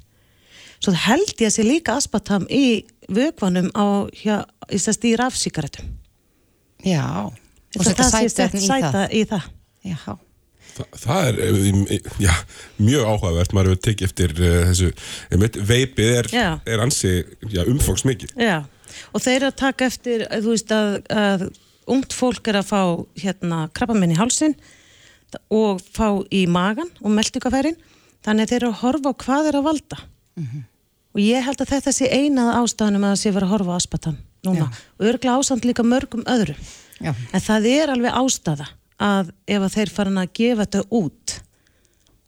svo held ég að sé líka aspartam í vökvanum á, hjá, í þess í rafsíkaretum Já, og setja sætefni í það. sæta í það. Já, Þa, það er eh, já, mjög áhugavert, maður hefur tekið eftir uh, þessu, einmitt, veipið er, Já. er ansi já, umfangs mikið. Já, og þeir að taka eftir, að þú veist að, að ungt fólk er að fá hérna krabbamenn í hálsin og fá í magan og meldingafærin, þannig að þeir eru að horfa á hvað er að valda. Og ég held að þetta sé einað ástæðanum að það sé verið að horfa á aspatam núna. Og örgla ásamt líka mörgum öðrum. já. En það er alveg ástæða að ef að þeir farin að gefa þetta út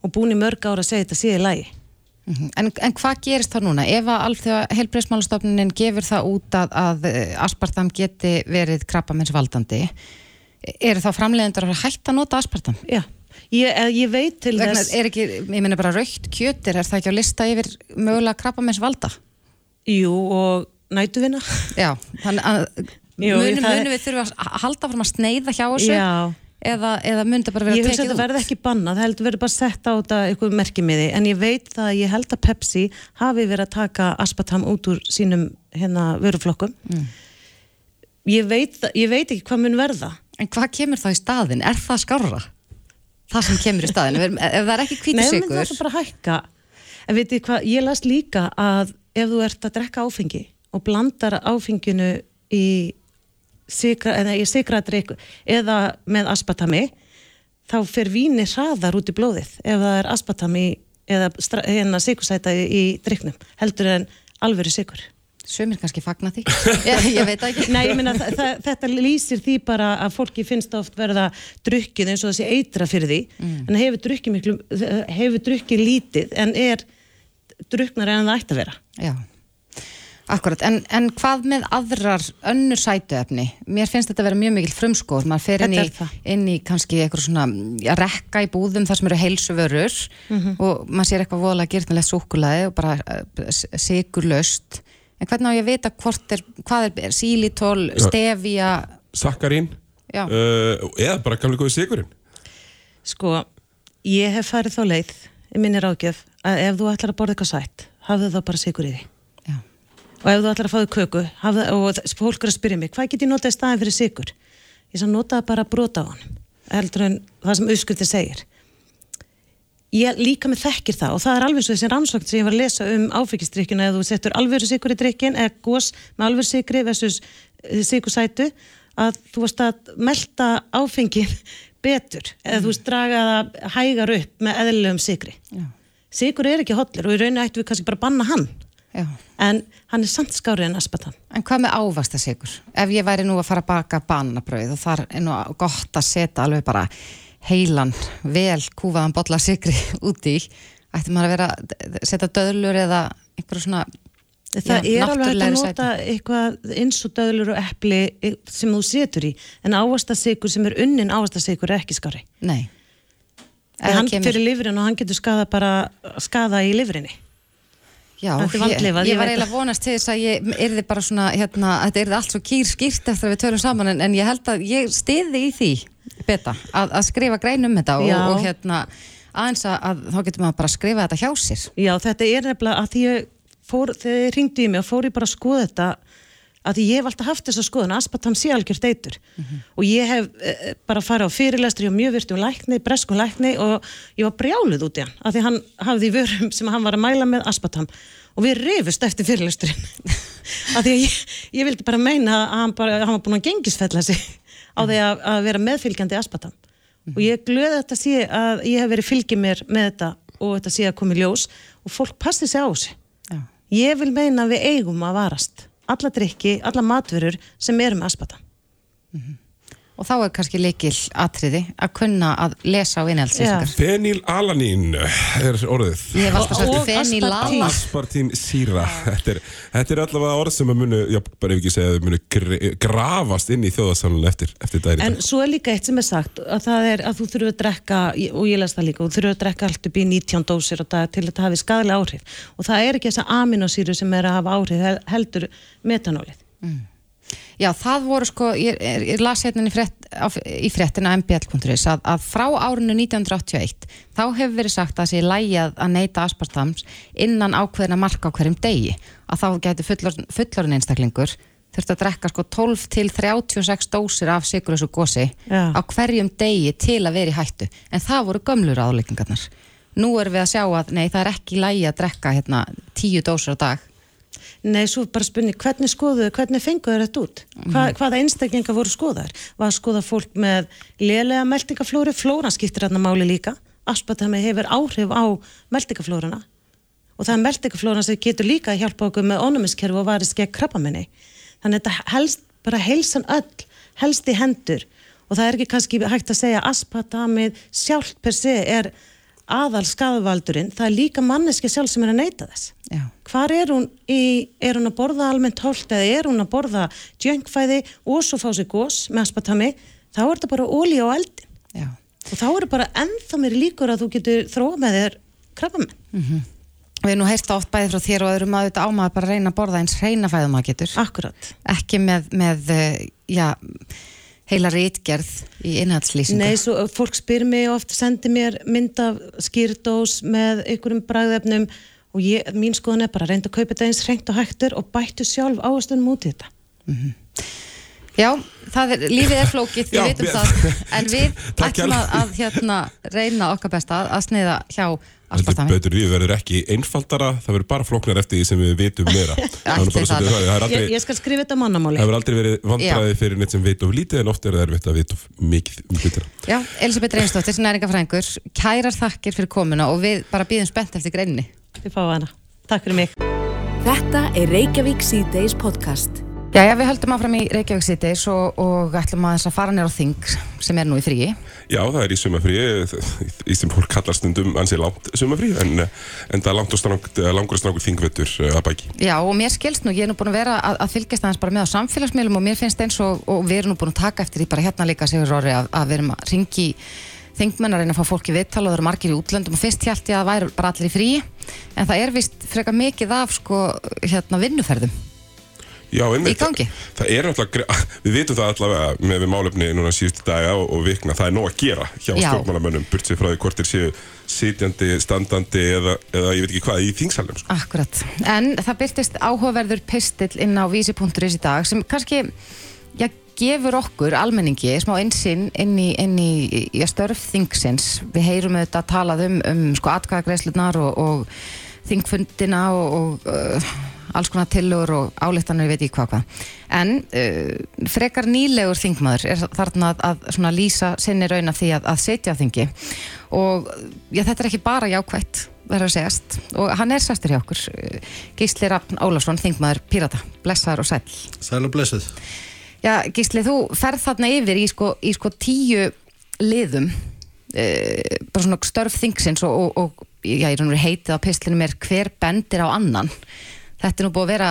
og búin í mörg ára að segja þetta sé í lagi. Mhm. En, en hvað gerist það núna? Ef að alþjóða heilbreyðsmálastofnunin gefur það út að, að aspartam geti verið krabbamennsvaldandi, eru þá framleiðendur að hætta að nota aspartam? Já, ég, eh, ég veit til Vegna, þess... er ekki, ég meina bara raukt kjötir, er það ekki á lista yfir mögulega krabbamennsvalda? Jú, og nætuvinna. Já, þannig að munum, munum við þurfa að halda fram að sneiða hjá þessu Já, eða, eða mun það bara vera ég hugsa að tekið þetta út? verði ekki bannað, það heldur verið bara sett á þetta eitthvað merkimiði, en ég veit það að ég held að Pepsi hafi verið að taka aspartam út úr sínum hérna vöruflokkum. Mm. Ég, veit, það- ég veit ekki hvað mun verða. En hvað kemur þá í staðin? Er það skárra? Það sem kemur í staðin? Ef, ef það er ekki Nei, menn hvítusikur það er bara að hækka. En veit ég hvað, ég las líka að ef þú ert að drekka áfengi og blandar áfenginu í sikra, eða í sikradrykk eða með aspartami, þá fer víni hraðar út í blóðið ef það er aspartami eða hérna sikursæta í, í dryknum, heldur en alvöru sikur. Sumir kannski fagna því (laughs) ég, ég veit ekki Nei, ég þa þetta lýsir því bara að fólki finnst oft verða drukkið eins og sé eitra fyrir því Mm. en hefur drukkið miklu, hefur drukkið lítið en er drukknar en það ætti að vera. Já, akkurat en, en hvað með aðrar önnur sætuefni? Mér finnst þetta að vera mjög mikil frumskóð maður fer inn í, er inn í kannski eitthvað svona ja, rekka í búðum þar sem eru heilsuvörur Mhm. og maður sér eitthvað voðalega gyrnilegt súkulaði og bara uh, sigurlaust en hvernig á ég að vita hvort er, hvað er, er sílitól, stevia Sakkarín, Já. uh, eða bara gamlega góði sigurinn. Sko, ég hef farið þá leið í minni ráðgjöf að ef þú ætlar að borða eitthvað sætt, hafðu það bara sigur í því. Og ef þú ætlar að fáðu köku, hafðu, og fólk er að spyrja mig, hvað get ég notað í staðin fyrir sigur? Ég svo notaði bara brota á hann, heldur en það sem auðskuldið segir. Ég líka með þekkir það og það er alveg svo þessi rannsókn sem ég var að lesa um áfengistrikkjuna eða þú settur alvöru sigur í drikkin eða gós með alvöru sigri versus sigursætu að þú varst að melta áfengin (laughs) betur eða þú veist draga það hægar upp með eðlilegum sigri. Já. Sigur er ekki hollur og í rauninu ættum við kannski bara að banna hann Já. en hann er samt skárið en aspartam. En hvað með ávastasikur? Ef ég væri nú að fara að baka banabrauð og þar er nú gott að setja alveg bara heilan, vel kúfaðan bolla sigri (laughs) úti í, ætti maður að vera að setja döðlur eða einhverju svona Það já, er alveg hægt að nota eitthvað eins og döðlur og epli eh, sem þú setur í, en ávastasykur sem er unnin ávastasykur er ekki skári. Nei. Hann fyrir lifrin og hann getur skada bara skada í lifrinni. Já, ég, ég var eiginlega vonast til þess að ég yrði bara svona, hérna, þetta yrði allt svo kýr skýrt eftir að við tölum saman en, en ég held að ég stiði í því beta, að, að skrifa grein um þetta og, og hérna aðeins að, að þá getur maður bara að skrifa þetta hjá sér. Já, þetta er nefnilega að því ég fór, þegar ég ringdi í mig og fór ég bara að skoða þetta að ég hef alltaf haft þessa skoðun að aspartam sé algjört eitur. Og ég hef e, bara farið á fyrirlestri og mjög virtum lækni, breskum lækni og ég var brjáluð út í hann að því hann hafði í vörum sem hann var að mæla með aspartam. Og við rifust eftir fyrirlesturinn. (laughs) Að því að ég, ég vildi bara meina að hann, bara, hann var búin að gengisfella sig á því að, að vera meðfylgjandi aspartam. Og ég er glöð að þetta sé að ég hef verið fylgið mér með þetta og þetta sé að koma í ljós og fólk passi sig á sig Já. ég vil meina að við eigum að varast alla drikki, alla matverur sem eru með aspata Og þá er kannski leikil atriði að kunna að lesa á innhaldslýsingar. Fenilalanín er orðið. Ég hef alltaf sagt Og fenilala. aspartín. Síra þetta er, þetta er allavega orð sem að munu já, bara ef ekki segja að munu grafast inn í þjóðarsalunum eftir, eftir í en dag. svo er líka eitt sem er sagt að það er að þú þurfur að drekka og ég les það líka, þú þurfur að drekka allt upp í 19 dósir og það til að þetta hafi skadalega áhrif og það er ekki þessa aminosýru sem er að hafa áhrif hel- heldur metanólið Já, það voru sko, ég, ég, las hérna í, frétt, á, í fréttina mbl.is að, að frá árinu 1981 þá hefur verið sagt að það sé lægi að, að neyta aspartams innan ákveðina marka á hverjum degi. Að þá getur fullor, fullorinn einstaklingur þurft að drekka sko 12 til 36 dósir af sigurösu gósi Já. á hverjum degi til að vera í hættu. En það voru gömlur áleikingarnar nú erum við að sjá að nei, það er ekki lægi að drekka hérna 10 dósir á dag Nei, svo bara spurning, hvernig skoðuðu, hvernig fenguðu þetta út? Hva, hvaða einstaklinga voru skoðar? Var skoða fólk með lélega meldingaflóri, flóran skiptir hérna máli líka. Aspartami hefur áhrif á meldingaflórana og það er meldingaflóran sem getur líka að hjálpa okkur með ónumiskerfi og varist gegn krabbamenni. Þannig að þetta helst bara heilsan öll, helst í hendur og það er ekki kannski hægt að segja aspartamið sjálft per se er aðal skadvaldurinn, það er líka manneski sjálf sem er að neyta þess Já. hvar er hún í, er hún að borða almennt holt eða er hún að borða jöngfæði og svo fá sig gós með aspartami, þá er þetta bara ólí á eldin Já. og þá eru bara ennþá mér líkur að þú getur þróa með þér krabbamenn. Við erum nú heyrst oft bæði frá þér og öðrum að þetta ámaður bara að reyna að borða eins reyna fæðum að getur. Akkurat. Ekki með, með eh, já, heila rítgerð í innhaldslýsingu. Nei, svo uh, fólk spyr mig oft, sendi mér mynd af skýrdós með einhverjum bragðefnum og ég, mín skoðan er bara reynda að kaupa þetta eins hreint og hægtur og bættu sjálf áherstunum út í þetta. Já, það er, lífið er flókið, við Já, veitum við- það, en við (laughs) ætlum að, hérna, reyna okkar besta að, að sneiða hjá. Betur lífið verður ekki einfaldara, það verður bara flóknar eftir því sem við vitum meira. (laughs) Það er nú bara Ætli það. svolítið það, það er Ég, aldrei, ég skal skrifa þetta mannamáli. það hefur aldrei verið vandræði fyrir neitt sem veit of lítið en oft er það erfitt að veit of mikið um hlutina. Já, Elisabeth Reynsdóttir, næringafræðingur, kærar þakkir fyrir komuna og við bara býðum spennt eftir greinni. Þið fáið hana. Takk fyrir mig. Þetta er Reykjavík C-Days podcast. Jæja, við höldum áfram í Reykjavík Cities og, og ætlum aðeins að fara nér á þing sem er nú í fríi. Já, það er í sumafríi, (laughs) í sem fólk kallar stundum ansi langt sumafríi, en, en það er langt og strangt, langur og strangur þingvettur uh, að bæki. Já, og mér skilst nú, ég er nú búin að vera að, að fylgjast aðeins bara með á samfélagsmiðlum og mér finnst eins og, og við erum nú búin að taka eftir því bara hérna líka Sigur Orri að, að við erum að ringi þingmenn að reyna að fá fólki viðtal og það eru margir í útlöndum og fyrst hjálti að það væri bara allir í fríi en það er vist frekar mikið af sko hérna vinnuferðum Já, einmitt. Í gangi? Það er alltaf, (laughs) við vitum það allavega með við málefni núna síðustu daga og, og vikna, það er nóg að gera hjá Já. stjórnmálamönnum, burt sér frá því hvort þeir séu sitjandi, standandi eða, eða ég veit ekki hvað í þingsalum. Sko. Akkurat, en það byrtist áhugaverður pistill inn á vísi.is í dag sem kannski, já, gefur okkur almenningi smá einsinn inn í, inn í, í störf þingsins við heyrum auðvitað talað um, um sko atkvæðagreislunar og, og þingfundina og, og uh, alls konar tillögur og álittanir veit ég hvað hvað. En uh, frekar nýlegur þingmaður er þarna að, að lýsa sinni raun af því að, að setja á þingi. Og já, þetta er ekki bara jákvætt verður að segjast. Og hann er sestur hjá okkur uh, Gísli Rafn Ólafsson, þingmaður Pírata, blessaður og sæll. Sæl og blessuð. Já, Gísli, þú ferð þarna yfir í sko, í sko tíu liðum uh, bara svona störf þingsins og, og, og já, ég er heitið á pislinum er hver bendir á annan þetta er nú búið að vera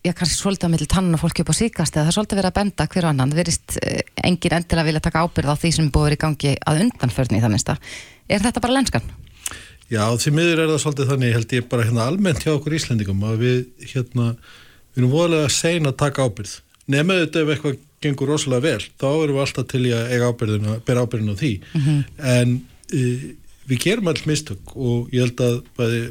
já, kannski svolítið að milli tannan og fólki upp á síkast eða það er svolítið verið að benda hver og annan það verist eh, engin endilega vilja taka ábyrð á því sem er búið að vera í gangi að undanförni í það minnsta. Er þetta bara lenskan? Já, því miður er það svolítið þannig, held ég bara hérna almennt hjá okkur Íslendingum að við hérna, við erum voðalega sein að taka ábyrð. Nefnum þetta ef eitthvað gengur rosalega vel, þá erum við alltaf til að eiga ábyrðina, bera ábyrðina á því. En uh, við gerum all mistök og ég held að bæði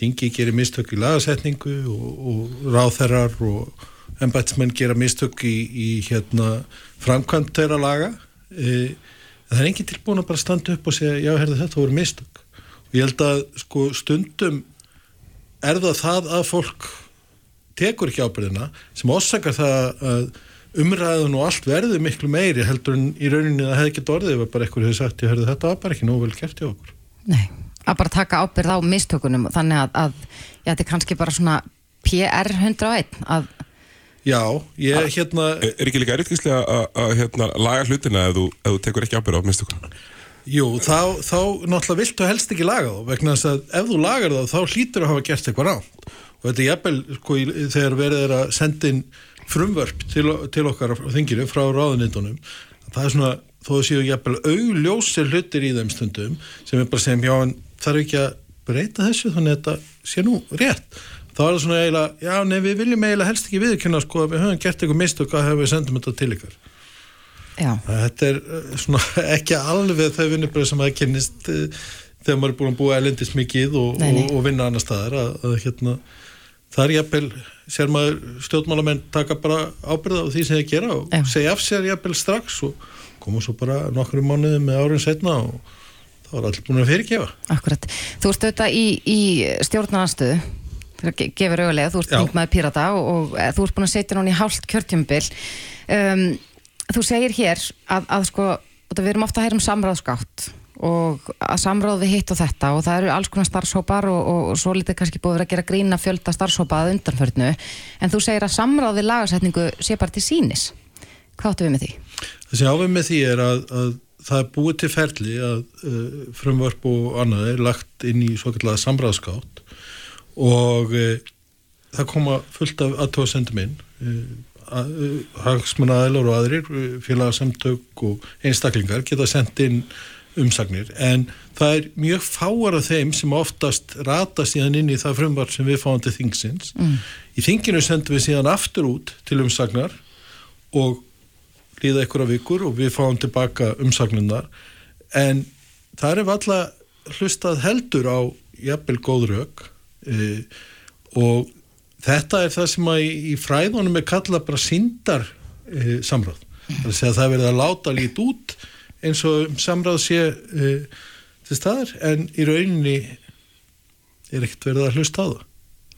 þingi gerir mistök í lagasetningu og, og ráþerrar og embætsmenn gera mistök í, í hérna framkvæmt þeirra laga. Uh, það er enginn tilbúin að bara standa upp og segja, já, herðu þetta voru mistök. Og ég held að sko stundum er það það að fólk tekur ekki ábyrðina sem orsakar það að umræðun og allt verður miklu meiri heldur en í rauninni það hefði ekki orðið ef bara eitthvað hefur sagt ég hörðu þetta var bara ekki nógu vel gert hjá okkur. Nei, að bara taka ábyrð á mistökunum þannig að, að já, þetta er kannski bara svona PR 101 að Já, ég hérna Er er ekki líka erfiðkíslega að, að hérna, laga hlutina ef þú, ef þú tekur ekki ábyrð á mistökum? Jú, þá, þá náttúrulega viltu helst ekki laga þá vegna þess að ef þú lagar þá þá hlýtur að hafa gert eitthvað rátt og þetta er jafnvel sko, í- þegar verið er að senda inn frumvörp til, til okkar á þinginu frá ráðunindunum það er svona, þó það séu jafnvel augljósir hlutir í þeim stundum sem er bara segjum, já en þarf ekki að breyta þessu þannig að þetta sé nú rétt þá er það svona eiginlega, já nei við viljum eiginlega helst ekki viðkynna sko að við höfum gert eitthvað mistök að hefur við sendum þetta til ykkur já, Þetta er uh, svona (laughs) ekki alveg þau vinnubröð sem það kynnist uh, þegar maður er búin að búa elendist mikið og, Nei, nei. og, og vinna annar staðar að, að hérna, það er jafnvel sér maður stjórnmálamenn taka bara ábyrða á því sem þeir gera og Já. segja af sér jafnvel strax og koma svo bara nokkru mánuði með árun setna og þá er allir búin að fyrirgefa. Akkurat. Þú ert auðvitað í, í ge- gefur auðlega, þú ert þingmaður pírata og, og e, þú ert búin að setja núna í hálft kjörtjumbil um, þú segir hér að, að sko, það við erum ofta að heyra um samráðsgátt og að samráð við hitt og þetta og það eru alls konar starfshópar og, og, og svo litið kannski búið að gera grína fjölda starfshópa að undanförnu. En þú segir að samráð við lagasetningu sé bara til sínis hvað áttu við með því? Þessi áveg með því er að, að það er búið til ferli að uh, frumvörp og annað er lagt inn í svo kallega samræðskátt og uh, það koma fullt af aðtóðsendum inn uh, uh, hagsmunnaðilar og aðrir uh, félagsamtök og einstaklingar geta sendt inn umsagnir. En það er mjög fáar af þeim sem oftast rata síðan inn í það frumvart sem við fáum til þingsins í þinginu sendum við síðan aftur út til umsagnar og líða einhverja vikur og við fáum tilbaka umsagnunar en það er alltaf hlustað heldur á jafnvel góð rauk e, og þetta er það sem að í, í fræðunum er kallað bara síndar e, samráð. Er að það er verið að láta lít út eins og um samráð sé e, til staðar en í rauninni er ekkert verið að hlusta á það.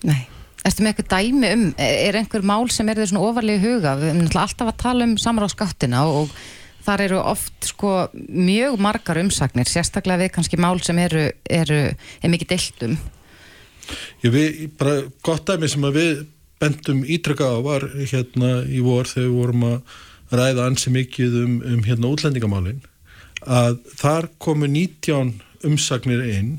Nei. Erstu með eitthvað dæmi um, er einhver mál sem er þér svona ofarlega huga? Við erum alltaf að tala um samráðskattina og, þar eru oft sko mjög margar umsagnir, sérstaklega við kannski mál sem eru, eru er mikið deiltum. Ég við, bara gott dæmi sem að við bendum ítrekka á var hérna í vor þegar við vorum að ræða ansi mikið um, um hérna útlendingamálin að þar komu 19 umsagnir inn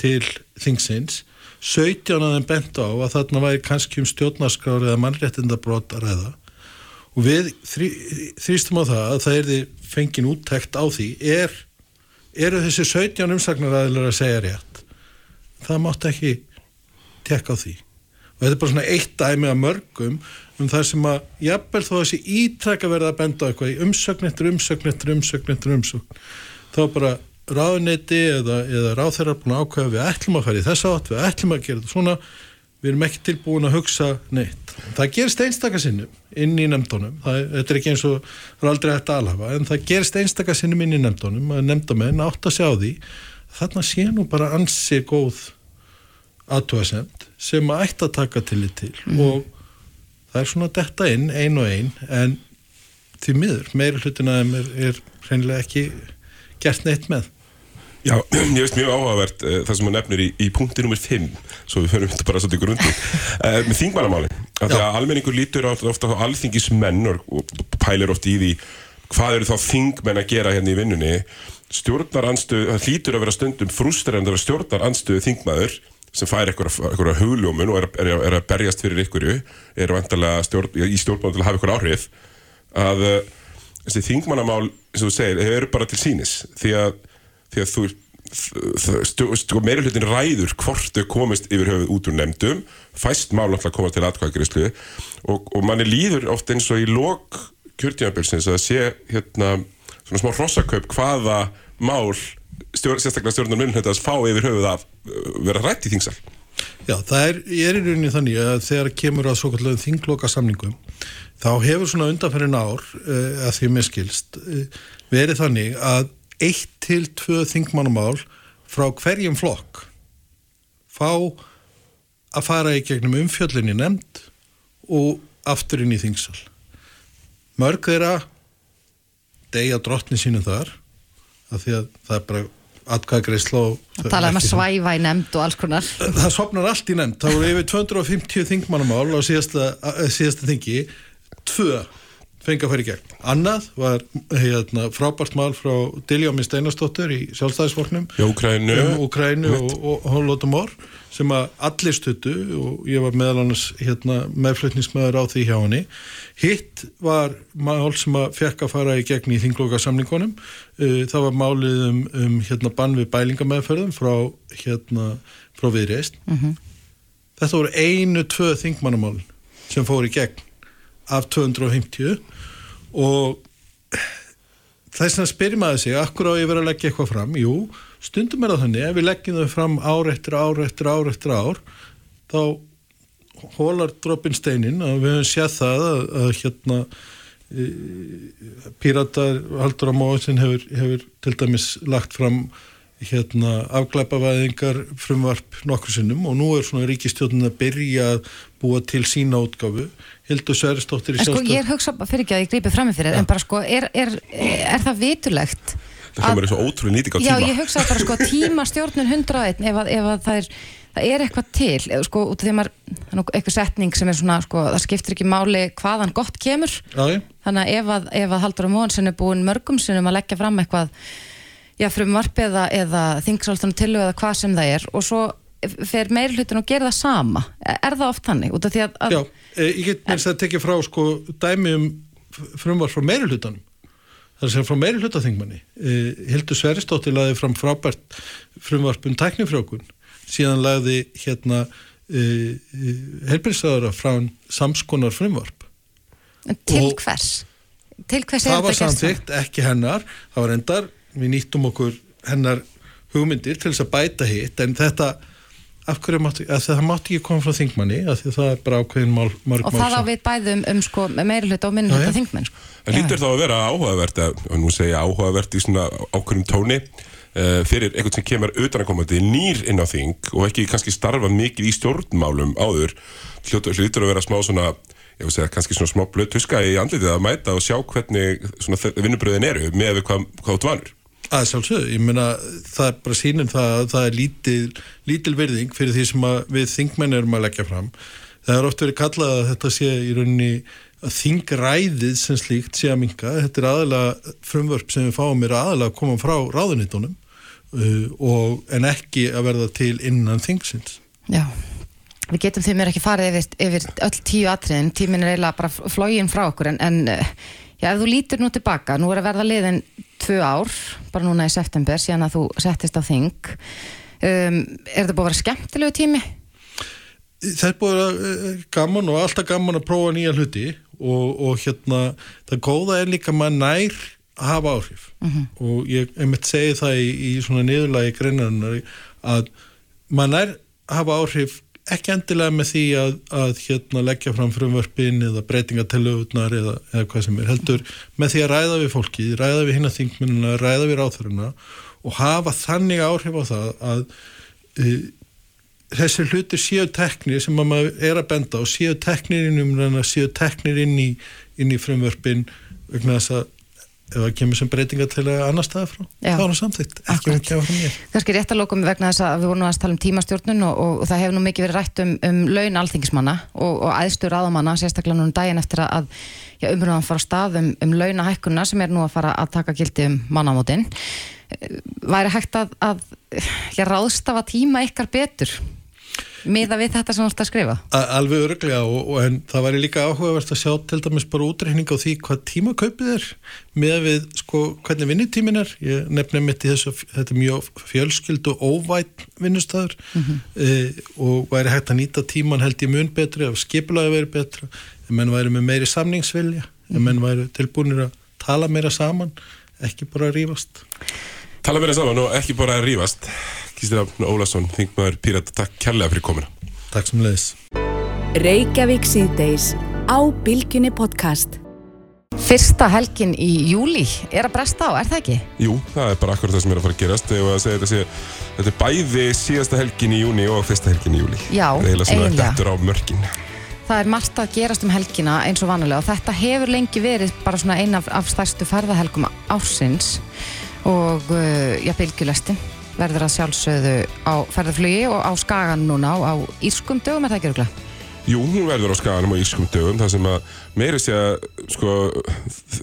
til þingsins 17 að þeim bent á að þarna væri kannski um stjórnarskrár eða mannréttindabrót að ræða. Og við þrý, þrýstum á það að það er því fengin úttekt á því. Er, eru þessi 17 umsagnar aðeinar að segja rétt? Það mátt ekki tekka á því. Og þetta er bara svona eitt dæmi af mörgum um það sem að jafnvel þó að þessi ítrekka verða að benda á eitthvað í umsögn eftir umsögn eftir umsögn eftir umsögn þá bara ráðneiti eða, eða ráðherrar búin að ákveða við ætlum að fara í þessa átt, við ætlum að gera þetta svona við erum ekki tilbúin að hugsa neitt. Það gerist einstakasinnum inn í nefndunum, þetta er ekki eins og það er aldrei hægt að alhafa, en það gerist einstakasinnum inn í nefndunum að nefndamenn átt að sjá því þarna sé nú bara ansi góð aðtúasemt sem að ætti að taka til. Í til og það er svona detta inn ein og ein en því miður, meiri hlutina þeim er, er hreinlega ekki gert neitt með? Já, (clears throat) ég veist mjög áhugavert uh, það sem hún nefnir í, í punkti nummer 5 svo við förum þetta bara svolítið grundi uh, (laughs) með þingmannamáli, af því að almenningur lítur ofta, ofta á alþingismenn og, pælir oft í því hvað eru þá þingmenn að gera hérna í vinnunni. Stjórnaranstöð, það hlýtur að vera stundum frústrandi að vera stjórnaranstöðu þingmaður sem fær eitthvað hugljómun og er, er, er að berjast fyrir ykkur er vantarlega stjórn, í stjórnmáli til að hafa ykkur áhrif að uh, þessi þingmannamál, eins og þú segir, eru bara til sínis því að, því að þú stu, meiri hlutin ræður hvort þau komist yfir höfuð út úr nefndum fæst mál náttúrulega komast til atkvæðagreyslu og, og manni líður ofta eins og í lok kjörtíðanbilsins að sé hérna svona smá rossakaup hvaða mál stjórn, sérstaklega stjórnar minnhundast fá yfir höfuð að uh, vera rætt í þingsal. Já, það er, ég er í rauninni þannig að þegar kemur að svo kallega þingloka samningum þá hefur svona undanferðin ár uh, að því miskilst uh, verið þannig að eitt til tvö þingmannamál frá hverjum flokk fá að fara í gegnum umfjöllinni nefnd og aftur inn í þingsal. Mörg þeirra degja drottni sínu þar af því að það er bara atkvæðgreisla Það talaði um að svæfa í nefnd og alls konar. Það sopnar allt í nefnd, það voru yfir 250 þingmannamál á síðasta, síðasta þingi tvö fengi að fara í gegn. Annað var hérna, frábært mál frá Diljámi Steinarstóttur í sjálfstæðisvorknum Úkrænu um Úkrænu og, og Hólótumór sem að allir stuttu og ég var meðal annars hérna, meðflutnismöður á því hjá henni. Hitt var mál sem að fekk að fara í gegn í þingloka samningunum. Uh, það var málið um, um hérna, bann við bælingamæðferðum frá, hérna, frá viðreist. Mm -hmm. Þetta voru einu, tvö þingmannamál sem fór í gegn af 250 og þess að spyrja maður sig, akkur á ég verið að leggja eitthvað fram? Jú, stundum er það þannig, ef við leggjum þau fram ár eftir ár eftir ár eftir ár, þá hólar droppin steinin og við höfum séð það að, að hérna e, Píratar Haldur á Móðsinn hefur, hefur til dæmis lagt fram hérna afglæpavæðingar frumvarp nokkur sinnum og nú er svona ríkistjóðin að byrja að búa til sína útgafu Hildur Sveristóttir í sjálfstöð En sko ég hugsa fyrir ekki að ég grípi fram fyrir ja. en bara sko er, er, er það vitulegt Það kemur eins og ótrúlega nýting á tíma. Já ég hugsa bara sko tíma stjórnun 101 ef, ef að það er það er eitthvað til, sko, út af því að maður það er eitthvað setning sem er svona, sko, það skiptir ekki máli hvaðan gott kemur. Já, þannig að ef að, ef að Haldur og Móhansson er búin mörgum sinnum að leggja fram eitthvað já, frumvarp eða, eða þingsaltunum til eða hvað sem það er og svo fer meir hlutin og gera það sama? Er það oft þannig? Já, e, ég get mér að tekja frá sko dæmi um frumvarp frá meiri hlutanum það er sem frá meiri hlutaþingmanni e, Hildur Sveristóttir laði fram frábært frumvarp um tæknifrjókun síðan laði hérna e, e, helbriðsæðara frá samskonar frumvarp. En Til og hvers? Til hvers er? Það var samþygt, ekki hennar. Það var endar við nýttum okkur hennar hugmyndir til þess að bæta hitt. En þetta af hverju mátti, það mátti ekki koma frá þingmanni af því það er bara ákveðin mál, mörg og það á við bæðum um sko, meiri hlut og minni hlut að þingmenn sko. En lítur þá að vera áhugavert og nú segja áhugavert í svona ákveðum tóni uh, fyrir eitthvað sem kemur utanakomandi nýr inn á þing og ekki kannski starfa mikið í stjórnmálum áður lítur að vera smá svona ég vil segja kannski svona smá blöð tuska í andlitið að mæta og sjá hvernig vinnubröðin eru með hvað, hvað þú dvanur að sjálfsögðu, ég meina það er bara sínum það að það er lítil, lítil virðing fyrir því sem við þingmenn erum að leggja fram. Það er oft verið kallað að þetta sé í rauninni að þingræðið sem slíkt sé að minka. Þetta er aðalega frumvörp sem við fáum er aðalega að koma frá ráðunitónum uh, og, en ekki að verða til innan þingsins. Já, við getum því mér ekki farið yfir, yfir öll tíu atriðin, tímin er eiginlega bara flógin frá okkur en, en Já, ef þú lítir nú tilbaka, nú er að verða liðin tvö ár, bara núna í september síðan að þú settist á þing um, er þetta búið að vera skemmtilegu tími? Það er búið að vera eh, gaman og alltaf gaman að prófa nýja hluti og, og hérna það góða er líka maður nær að hafa áhrif uh mhm. -huh. og ég mitt segi það í, í svona niðurlagi greinarnar að maður nær að hafa áhrif ekki endilega með því að, að hérna, leggja fram frumvörpin eða breytingatellöfurnar eða, eða hvað sem er heldur með því að ræða við fólki, ræða við hinn að þingminuna, ræða við ráþurina og hafa þannig áhrif á það að e, þessi hlutir séu teknir sem maður er að benda og séu teknir inn um séu teknir inn í, í frumvörpin vegna þess að ef það kemur sem breytinga til annar staða frá Já. þá er það samþýtt, ekki með kjáða frá mér Kanski rétt að lókum vegna þess að við vorum að tala um tímastjórnun og, og, og það hefur nú mikið verið rætt um, um laun alþingismanna og, og aðstur aðamanna, sérstaklega núna um daginn eftir að umröðan fara stað um, um launahækkunna sem er nú að fara að taka gildi um mannamótin. Væri hægt að, að já, ráðstafa tíma ykkar betur miða við þetta sem þú ert að skrifa? Alveg örglega og, og en það væri líka áhugavert að sjá til dæmis bara útreikning á því hvað tímakaupið er með við sko hvernig vinnutímin er. Ég nefnir mitt í þessu þetta er mjög fjölskyld og óvætt vinnustæður e, og væri hægt að nýta tíman held ég mun betri ef skipulaði væri betra ef menn væri með meiri samningsvilja ef menn væri tilbúinir að tala meira saman ekki bara að rífast Tala meira saman og ekki bara að rífast Kístir Ólason, þingmaður Pírata, takk kærlega fyrir komuna. Takk sem leiðis Reykjavík síðdeis á Bilginni podcast. Fyrsta helgin í júli er að bresta á, er það ekki? Jú, það er bara akkurat það sem er að fara að gerast. Að segja þetta sé Þetta er bæði síðasta helgin í júni og fyrsta helgin í júli Já, Það er eiginlega eiginlega. Þetta á mörkin. Það er margt að gerast um helgina eins og vanalega og þetta hefur lengi verið bara svona eina af, af stærstu ferðahelgum ársins og uh, já, bylgjulestin verður að sjálfsögðu á ferðarflugi og á skagan núna á, á írskum dögum er það ekki örgulega? Jú, hún verður á skaganum á ískum dögum Það sem að meiri sé að sko,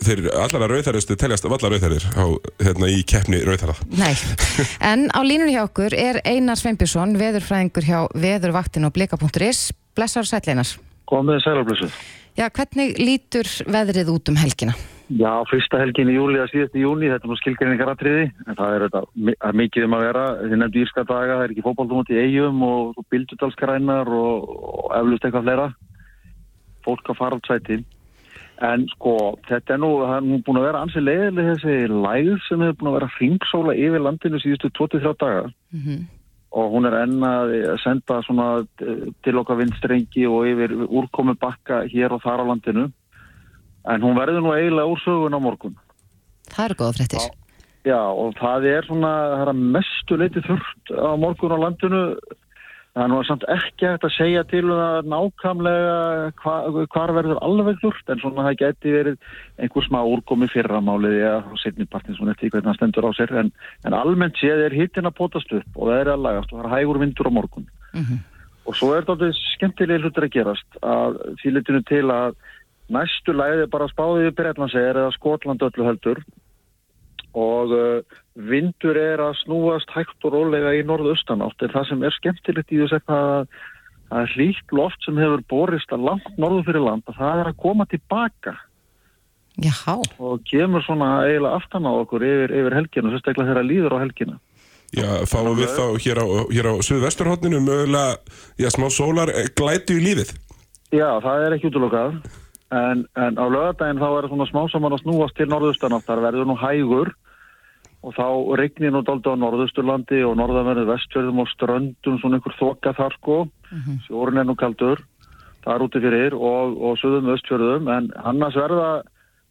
þeir allara rauðhæristu teljast af alla rauðhærir á, hérna, í keppni rauðhæra Nei, (laughs) en á línunni hjá okkur er Einar Sveinbjörnsson, veðurfræðingur hjá veðurvaktin og blika.is Blessar og sætleinar. Komið sælaflössu. Já, hvernig lítur veðrið út um helgina? Já, fyrsta helgin í júli að síðast í júni, þetta er nú skilgreiningar en það er þetta mikið um að vera, þið nefndu írska daga, það er ekki fótballtum út í eigum og, bildudalskrænar og, og eflust eitthvað fleira. Fólk að fara út sæti. En sko, þetta er nú, það er nú búin að vera ansið leiðileg þessi læð sem hefur búin að vera hringsóla yfir landinu síðustu 23 daga. og hún er enn að senda svona eh, til okkar vindstrengi og yfir úrkomi bakka hér og þar á landinu en hún verður nú eiginlega úr sögun á morgun. Það eru góða fréttir. Já, og það er svona það er að mestu leiti þurft á morgun á landinu. Það er nú samt ekki hægt að segja til um það nákvæmlega hva, hvar verður alveg þurft en svona það geti verið einhver smá úrkomi fyrramálið eða setni partin svona eftir hvernig það stendur á sér. En, en almennt séð er hittin að potast upp og það er að lagast og það er hægur vindur á morgun. Og svo er þetta skemmtilega hlutur að gerast að því litinu til að næstu læði er bara spáðið við Breitlandsegir eða Skotland öllu heldur. Og uh, vindur er að snúast hægt og rólega í norðaustanátt. En það sem er skemmtilegt í þess að það er hlýtt loft sem hefur borist að langt norðu fyrir land að það er að koma tilbaka. Jáhá, og kemur svona eiginlega aftan á okkur yfir, yfir helgina, sérstaklega þegar það líður á helgina. Já, fáum við þá hér á, hér á Suðvesturhóttinu mögulega, já, smá sólar eh, glætu í lífið. Já, það er ekki útlokað en, en á lögadaginn þá er svona smá saman að snúast til norðaustanáttar verður nú hægur og þá regnir nú daldi á norðausturlandi og norðanverðu vestfjörðum og ströndum svona einhver þoka þar sko. Sjórin er nú kaldur það er úti fyrir og, og söðum östfjörðum en annars verða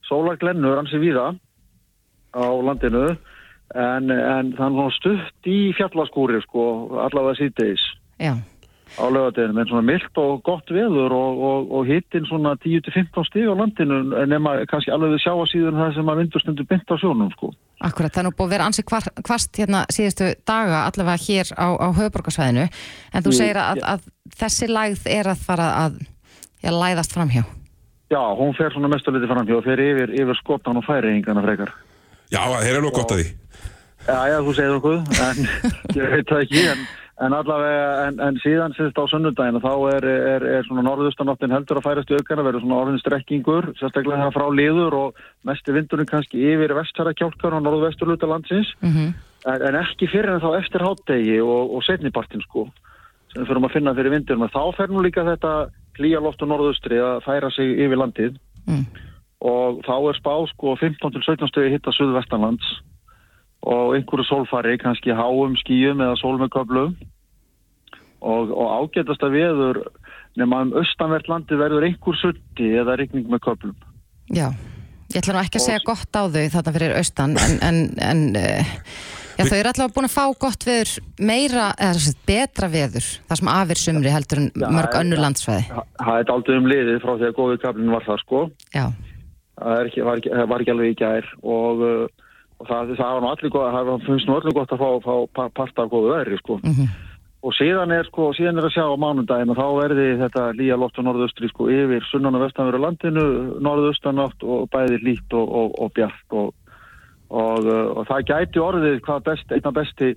sólarglennur ansi víða á landinu. En, en það nú stutt í fjallaskúri sko allavega síðdeis já. Á lögadeginum, en svona myllt og gott veður og, og, og hittin svona 10-15 stig á landinu nema kannski alveg við sjá að síðan það sem að vindur stundur bynt á sjónum sko. Akkurat, það er nú búið að vera ansi hvar, hvast hérna síðustu daga allavega hér á, á höfuborgarsvæðinu en þú Jú, segir að, að þessi lægð er að fara að já, læðast framhjá. Já, hún fer svona mestuliti framhjá og fer yfir, yfir skotan og færiðingana frekar. Já, þeir eru nú gott að því. Já, já, þú segir okkur, en (laughs) ég veit það ekki, en, en allavega, en, en síðan sérst á sunnudaginu, þá er, er, er svona norðustanáttin heldur að færast í aukana, verður svona orðin strekkingur, sérstaklega frá liður og mesti vindurinn kannski yfir vestfæra kjálkar og norðvesturluta landsins, Mm en, en ekki fyrir en þá eftir hátdegi og, og setnipartin sko, sem við fyrir að finna fyrir vindurinn, og þá fer nú líka þetta klíja loft og norðustri að færa sig yfir landið. Mm. og þá er spá sko 15 til 17 stöði hitta suðvestanlands. Og einhverju sólfari, kannski háum skíum eða sól og, og ágætasta veður nema um austanvert landi verður einhver sutti eða rigning með köflum. Já, ég ætla nú ekki að segja gott á þau þarna fyrir austan en, en, en uh, já, þau eru allavega búin að fá gott veður meira, eða betra veður það sem afir sumri heldur en mörg já. önnur landsvæði. Það það er aldrei um liðið frá því að góðu köflin var það sko. Já, Það er ekki, var, ekki, það var ekki alveg í gær og, uh, og það, það var nú allir gott, það finnst nú allir gott að fá, fá pa- part af góðu veðri sko. Og síðan er, sko, síðan er að sjá á mánundaginn og þá verði þetta lýja loft og norðaustri sko yfir sunnan og vestanveru landinu, norðaustanátt og bæði lít og, og, og bjart og, og, það gæti orðið hvað best, einna besti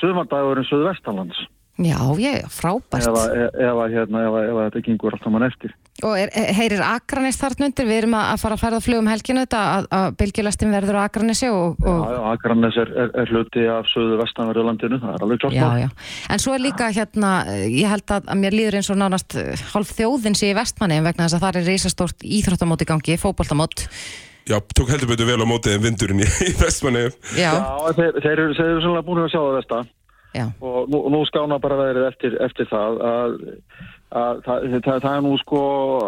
sumardagurinn söðu vestanlands. Já, ég, frábært. ef, að, hérna, ef að þetta gengur allt saman eftir. Og er, heyrir Akranes þarna undir? Við erum að að fara að ferða flugum helginu þetta að, að bylgjulastin verður á Akranesi og... og Já, já, Akranes er, er, er hluti af söðu vestanverðu landinu, það er alveg klart Já, já. En svo er líka hérna, eh, ég held að, að mér líður eins og nánast eh, hálf þjóðin sé í vestmanni vegna þess að það er reisastórt íþróttamót í gangi, fótboltamót. Já, tók heldur betur vel á mótið en vindurinn í, (laughs) í vestmanni. Já, Já, þeir, þeir, eru, þeir eru sannlega búin að sjá það og nú, nú skána bara verið eftir, eftir það að, að það, það, það er nú sko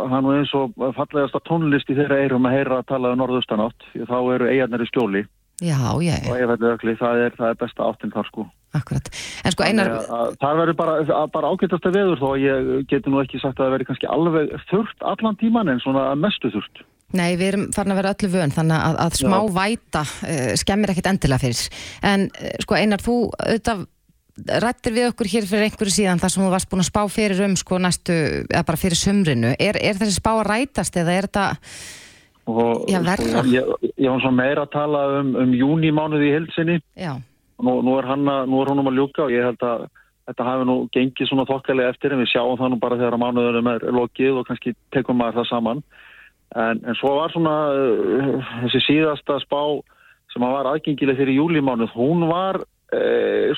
það er nú eins og fallegasta tónlist í þeirra eirum að heyra að tala um norðaustanátt því þá eru eigarnir í skjóli. Já, já, og eigarverðið það er, það er besta áttin þar sko. Akkurat. En sko einar, að- að það verður bara, að bara ágætast að veður þó að ég geti nú ekki sagt að það verður kannski alveg þurft allan tíman en svona mestu þurft nei, við erum farin að vera öllu vön þannig að, að smá væta uh, skemmir ekkit endilega fyrir. En uh, sko einar, þú auðvitað rættir við okkur hér fyrir einhverju síðan þar sem þú varst búin að spá fyrir um sko næstu, eða bara fyrir sumrinu. Er, er þessi spá að rætast eða er þetta, og Já, verra. sko, ég, ég var svona meira að tala um, um júnimánuði í heilsinni já, nú, nú er hann að, nú er honum að ljúka og ég held að þetta hafi nú gengið svona þokkalega eftir en við sjáum það nú bara þegar að mánuðunum er lokið og kannski tekum maður það saman en, en svo var svona uh, þessi síðasta spá sem var aðgengileg fyrir júlimánuð hún var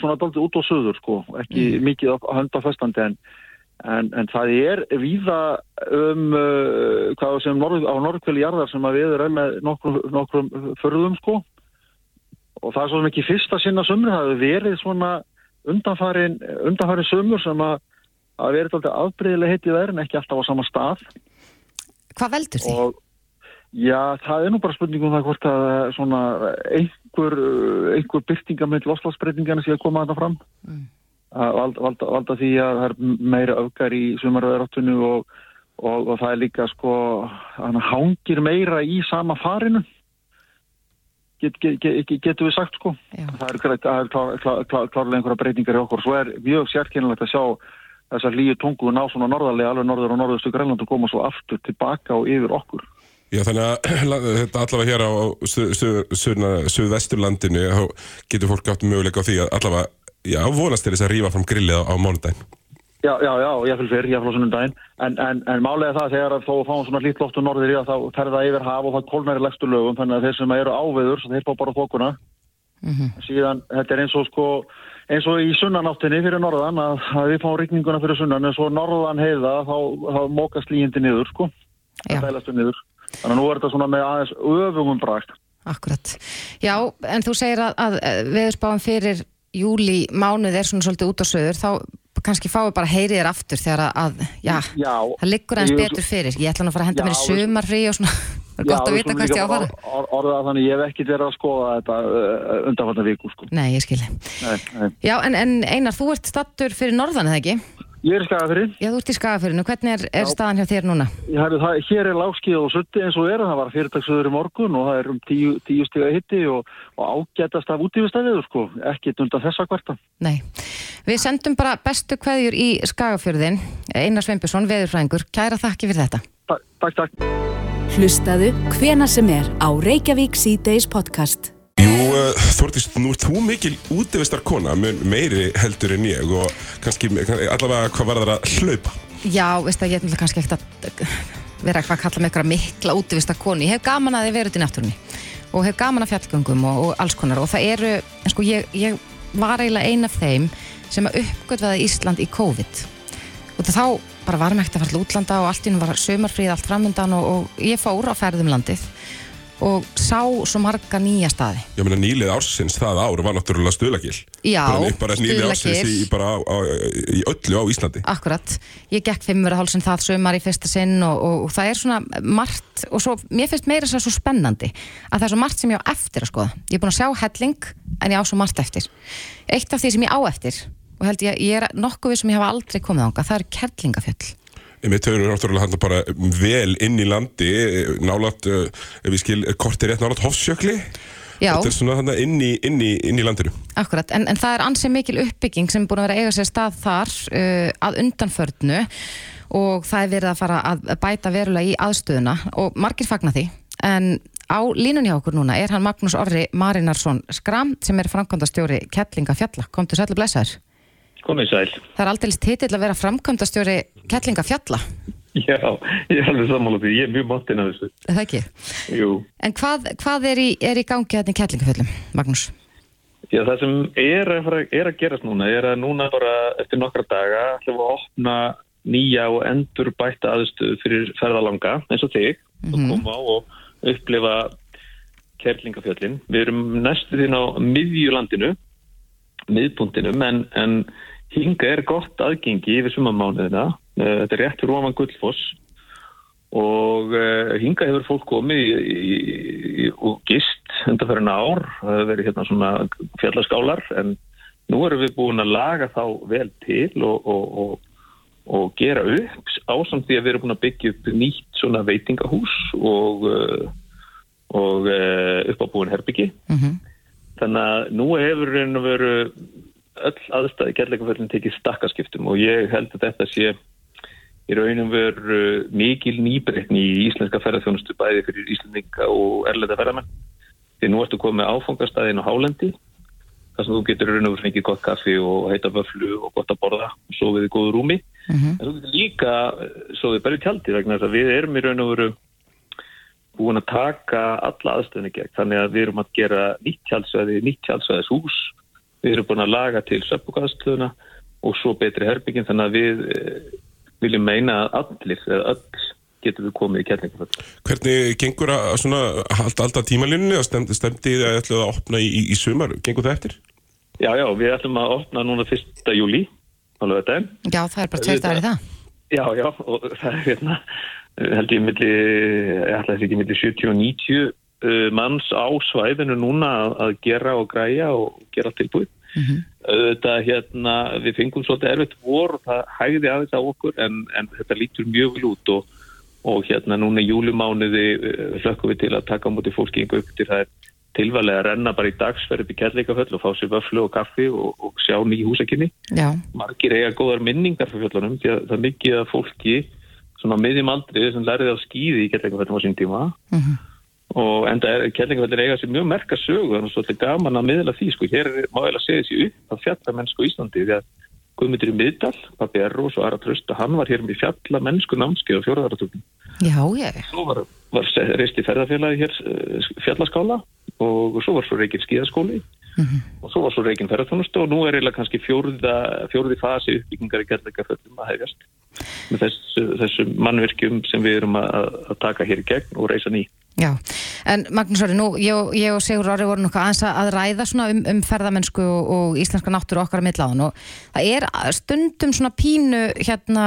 svona daldið út á söður sko, ekki mikið á á hönd á festandi en En, en það er víða um uh, hvað sem norð, á norðkvæli jarðar sem að við erum með nokkrum, nokkrum förðum sko. Og það er svo mikið fyrsta sinna sömur það hefur verið svona undanfarin, undanfarin sömur sem að að verið alltaf afbreyðilega heitið þær en ekki alltaf á sama stað. Hvað veldur því? og já, það er nú bara spurningum það hvort að eh, svona einhver, eh, einhver byrtingamönd loslasbreytingana sé að koma þarna fram. Mm. að valda, valda, valda því að það er meira öfgar í sumaröðaráttunni og, og, og það er líka sko hann hangir meira í sama farinu. Get, get, get, getur við sagt sko. Já. það er, klár, það er klár, klár, klár, klárlega einhverja breytingar í okkur. Svo er mjög sérkennilegt að sjá þessar líu tungu ná svona norðarlega alveg norður og norðustu Grænland og koma svo aftur tilbaka og yfir okkur Já, þannig að (clears throat) þetta allavega hér á suðvesturlandinu þá getur fólk átt möguleika á því að allavega, já, vonast til þess að rífa fram grillið á, á mánudaginn. Já, já, já, ég fylg fyrr, ég fylg á sunnundaginn en, en, en málega það þegar að þó að fáum svona lít loftu norður í að þá fer það yfir haf og það kólnar í legstu lögum þannig að þeir sem eru áveður, svo þeir fá bara þokuna. Síðan, þetta er eins og sko eins og í sunnanáttinni fyrir norðan að, að við fáum rigninguna fyrir sunnan en svo norðan heiða þá, þá mókast líjandi niður sko, Já. það dælastu niður þannig að nú er þetta svona með aðeins öfumum brakt Akkurat. Já, en þú segir að, að veðurspáum fyrir júli mánuð er svona svolítið út á söður, þá kannski fáum við bara heyrið þér aftur þegar að, að já, Já, það liggur aðeins betur fyrir. Ég ætla nú að fara að henda Já, mér í sumarfrí og svona, það er gott að vita hvert ég á að fara. or- Orða þannig, ég hef ekkert verið að skoða þetta uh, undanfarnar viku sko. Nei, ég nei. Já, en, en Einar, þú ert stattur fyrir norðan, eða ekki? Ég er í skagafyrir Já, þú ert í skagafyrinu. Hvernig er, er Já. staðan hjá þér núna? Ég hefði það, hér er lágskíð og sutti eins og er, það var fyrirtagsöður í morgun og það er um tíu, tíu stiga hitti og, og ágætast af útífistæðiður sko, ekkit undan þessa kvarta. Nei. Við sendum bara bestu kveðjur í skagafjörðin. Einar Sveinbjörnsson, veðurfræðingur. Kæra þakki fyrir þetta. Takk, takk, takk. Hlustaðu hvena sem er á Reykjavík C-Days podcast. Jú, uh, Þordís, nú ert þú mikil útivistar kona, meiri heldur en ég og kannski allavega hvað var það að hlaupa? Já, veist að ég er náttúrulega kannski ekkert að vera eitthvað að kalla með eitthvað mikla útivista konu. Ég hef gaman að þið vera út í náttúrunni og hef gaman að fjallgöngum og, og alls konar og það eru, en sko ég, ég var eiginlega ein af þeim sem að uppgötvaði Ísland í COVID og þá bara varum ekkert að fara til útlanda og allt í nú var sömarfríð allt framöndan og, og ég fór á ferðum landið og sá svo marga nýja staði. Ég meina nýlið ársins það ár var náttúrulega stuðlagil. Já, bara nýlið ársins í, Stuðlagil. bara á, á, í öllu á Íslandi. Akkurat, ég gekk fimmur hálsinn það sömar í fyrsta sinn og, og, og það er svona margt og svo, mér finnst meira þess að svo spennandi að það er svo margt sem ég á eftir að skoða ég er búin að sjá helling en ég á svo margt eftir eitt af því sem ég á eftir og held ég, ég er nokkuð við sem ég hafa aldrei komið ánga, það er kerlingafjöll Höfum við náttúrulega hann bara vel inn í landi, nálat, uh, ef við skil, kortir rétt nálat Hofsjökli. Já, Þetta er svona inn í, inn í, inn í landinu. akkurat, en, en það er ansið mikil uppbygging sem er búin að vera eiga sér stað þar uh, að undanförnu og það er verið að fara að bæta verulega í aðstöðuna og margir fagna því en á línunni hjá okkur núna er hann Magnús Orri Marinarsson Skram sem er framkvæmdastjóri Kettlinga fjalla, komdu sætlu blessaður komið sæl. Það er aldrei titill að vera framkvæmdastjóri Kettlingafjalla, Já, ég er alveg sammála því, ég er mjög máttinn af þessu. það ekki? Jú, En hvað, hvað er, í, er í gangi hérna í Kettlingafjöllum, Magnús? já það sem er að, er að gerast núna er að núna bara eftir nokkra daga ætlum við að opna nýja og endur bætta aðstöðu fyrir ferðalanga eins og þig að koma á og upplifa kerlingafjöllin. Við erum næstu þín á miðjulandinu, miðpuntinum en, en hinga er gott aðgengi yfir sumamánuðina. Eh, Þetta er rétt fyrir ofan Gullfoss. Og uh, hinga hefur fólk komið í, í, í, og gist undanferðin ár, það hefur verið hérna svona fjallaskálar en nú erum við búin að laga þá vel til og, og, og, og gera upp ásamt því að við erum búin að byggja upp nýtt svona veitingahús og, og uh, uppábúin herbyggi. Mm þannig að nú hefur veru öll aðstæði kærleikaföllin tekið stakkaskiptum og ég held að þetta sé í raunum veru mikil nýbreytni í íslenska ferðarþjónustu bæði fyrir Íslandinga og erlenda ferðarmenn. Því nú ertu komið áfangastæðin á Hálendi þar sem þú getur raun og veru fengið gott kaffi og heita vöflu og gott að borða og sofið í góðu rúmi. Mhm. En þú getur líka eh, sofið bara í tjaldi vegna þess að við erum í raun og veru búin að taka alla aðstöðinu gegn. Þannig að við erum að gera nýtt tjaldsvæði, nýtt tjaldsvæðis hús. Við erum búin að laga til söpbugaðstöðuna og svo betri herbyggin þannig að við eh, viljum meina að allir eða öll getum við komið í kærleikaföld. Hvernig gengur að svona halda alltaf tímalínunni og stemdi, stemdi að ætlaðu að opna í, í, í sumar? Gengur það eftir? Já, já, við ætlum að opna núna 1. júli, alveg þetta. Já, það er bara dagar í það. Já, já, og (laughs) það er hérna, held ég milli, ég ætla þessi ekki milli 70 og 90 uh, manns á svæðinu núna að, að gera og græja og gera tilbúið. Þetta hérna, við fengum svolítið erfitt vor og það hægði aðeins á okkur en, en þetta lítur mjög vel út og, og hérna núna í júlumánuði uh, hlökkum við til að taka á móti fólki yngur upp til það er tilvælega að renna bara í dagsferð upp í kærleikaföll og fá sér vöflu og kaffi og, og sjá ný húsakinni margir eiga góðar minningar fyrir fjöllunum því að það er mikið að fólki svona á miðjum aldrei sem lærið á skýði í Kjellingaföllum á sín tíma og enda er Kjellingaföllir eiga sér mjög merka sögu þannig að svolítið gaman að miðla því sko. Hér er má eiginlega segja þessi upp af fjallamennsku í Íslandi því að Guðmundur í Miðdal, Pappi Errós og Ara Trösta hann var hér með fjallamennsku námskeið á fjóraðaratökum já, já. svo var, var reist í ferðarfélagi hér eh, fjallaskála og svo var svo reikinn skíðaskóli. Og svo var svo reikinn ferðarþjónustu og nú er eiginlega kannski fjórða, fjórði fasi uppbyggingar í gerðleikaföllum að hefjast. Með þessu, þessu mannvirkjum sem við erum að, að taka hér í gegn og reysa ný. Já, en Magnús Orri, nú, ég, ég og Sigur Orri voru nokkuð aðeins að ræða svona um, um ferðamennsku og, og íslenska náttúru okkar að millaðan og það er stundum svona pínu hérna,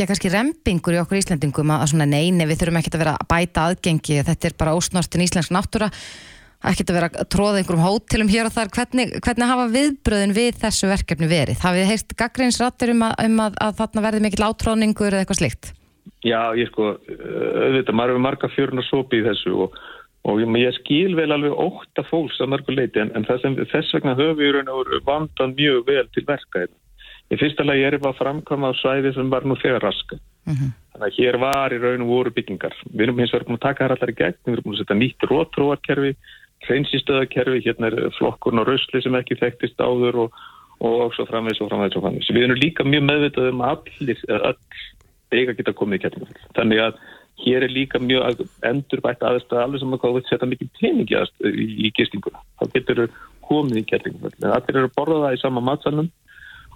já kannski rempingur í okkur Íslendingum að að svona neini, við þurfum ekkert að vera að bæta aðgengi, þetta er bara ósnortin íslensk náttúra, ekkert að vera að tróða einhverjum hótelum hér og þar, hvernig, hvernig hafa viðbröðin við þessu verkefni verið? Hafið þið heyrt gaggreinsrattur um, að, um að, að þarna verði mikill átróningur eða eitthvað slikt? Já, ég sko, auðvitað, maður hefur marga fjörun og sopi í þessu og, og ég, ég skil vel alveg ótta fólks að mörgu leiti en, en þess, þess vegna höfum við raun og vandan mjög vel til verka þetta. Í fyrsta lagi er að framkvæma á svæði sem var nú þegar raska. Þannig að hér var í raun og voru byggingar. Við erum hins vegar búin að taka þær allar í gegn, við erum búin að setja nýtt rótróarkerfi, hreinsistöðarkerfi, hérna er flokkurn og rausli sem ekki þekktist áður og, og svo framvegs og framvegs og framvegs. Við erum líka mjög meðvitað um allir, eða öll eiga geta komið í kettingafell. Þannig að hér er líka mjög endurbætt aðstæða alveg sem að hvað við setja mikið peningi í, í gistinguna. Það getur komið í kettingafell. En allir eru að borða það í sama matsalnum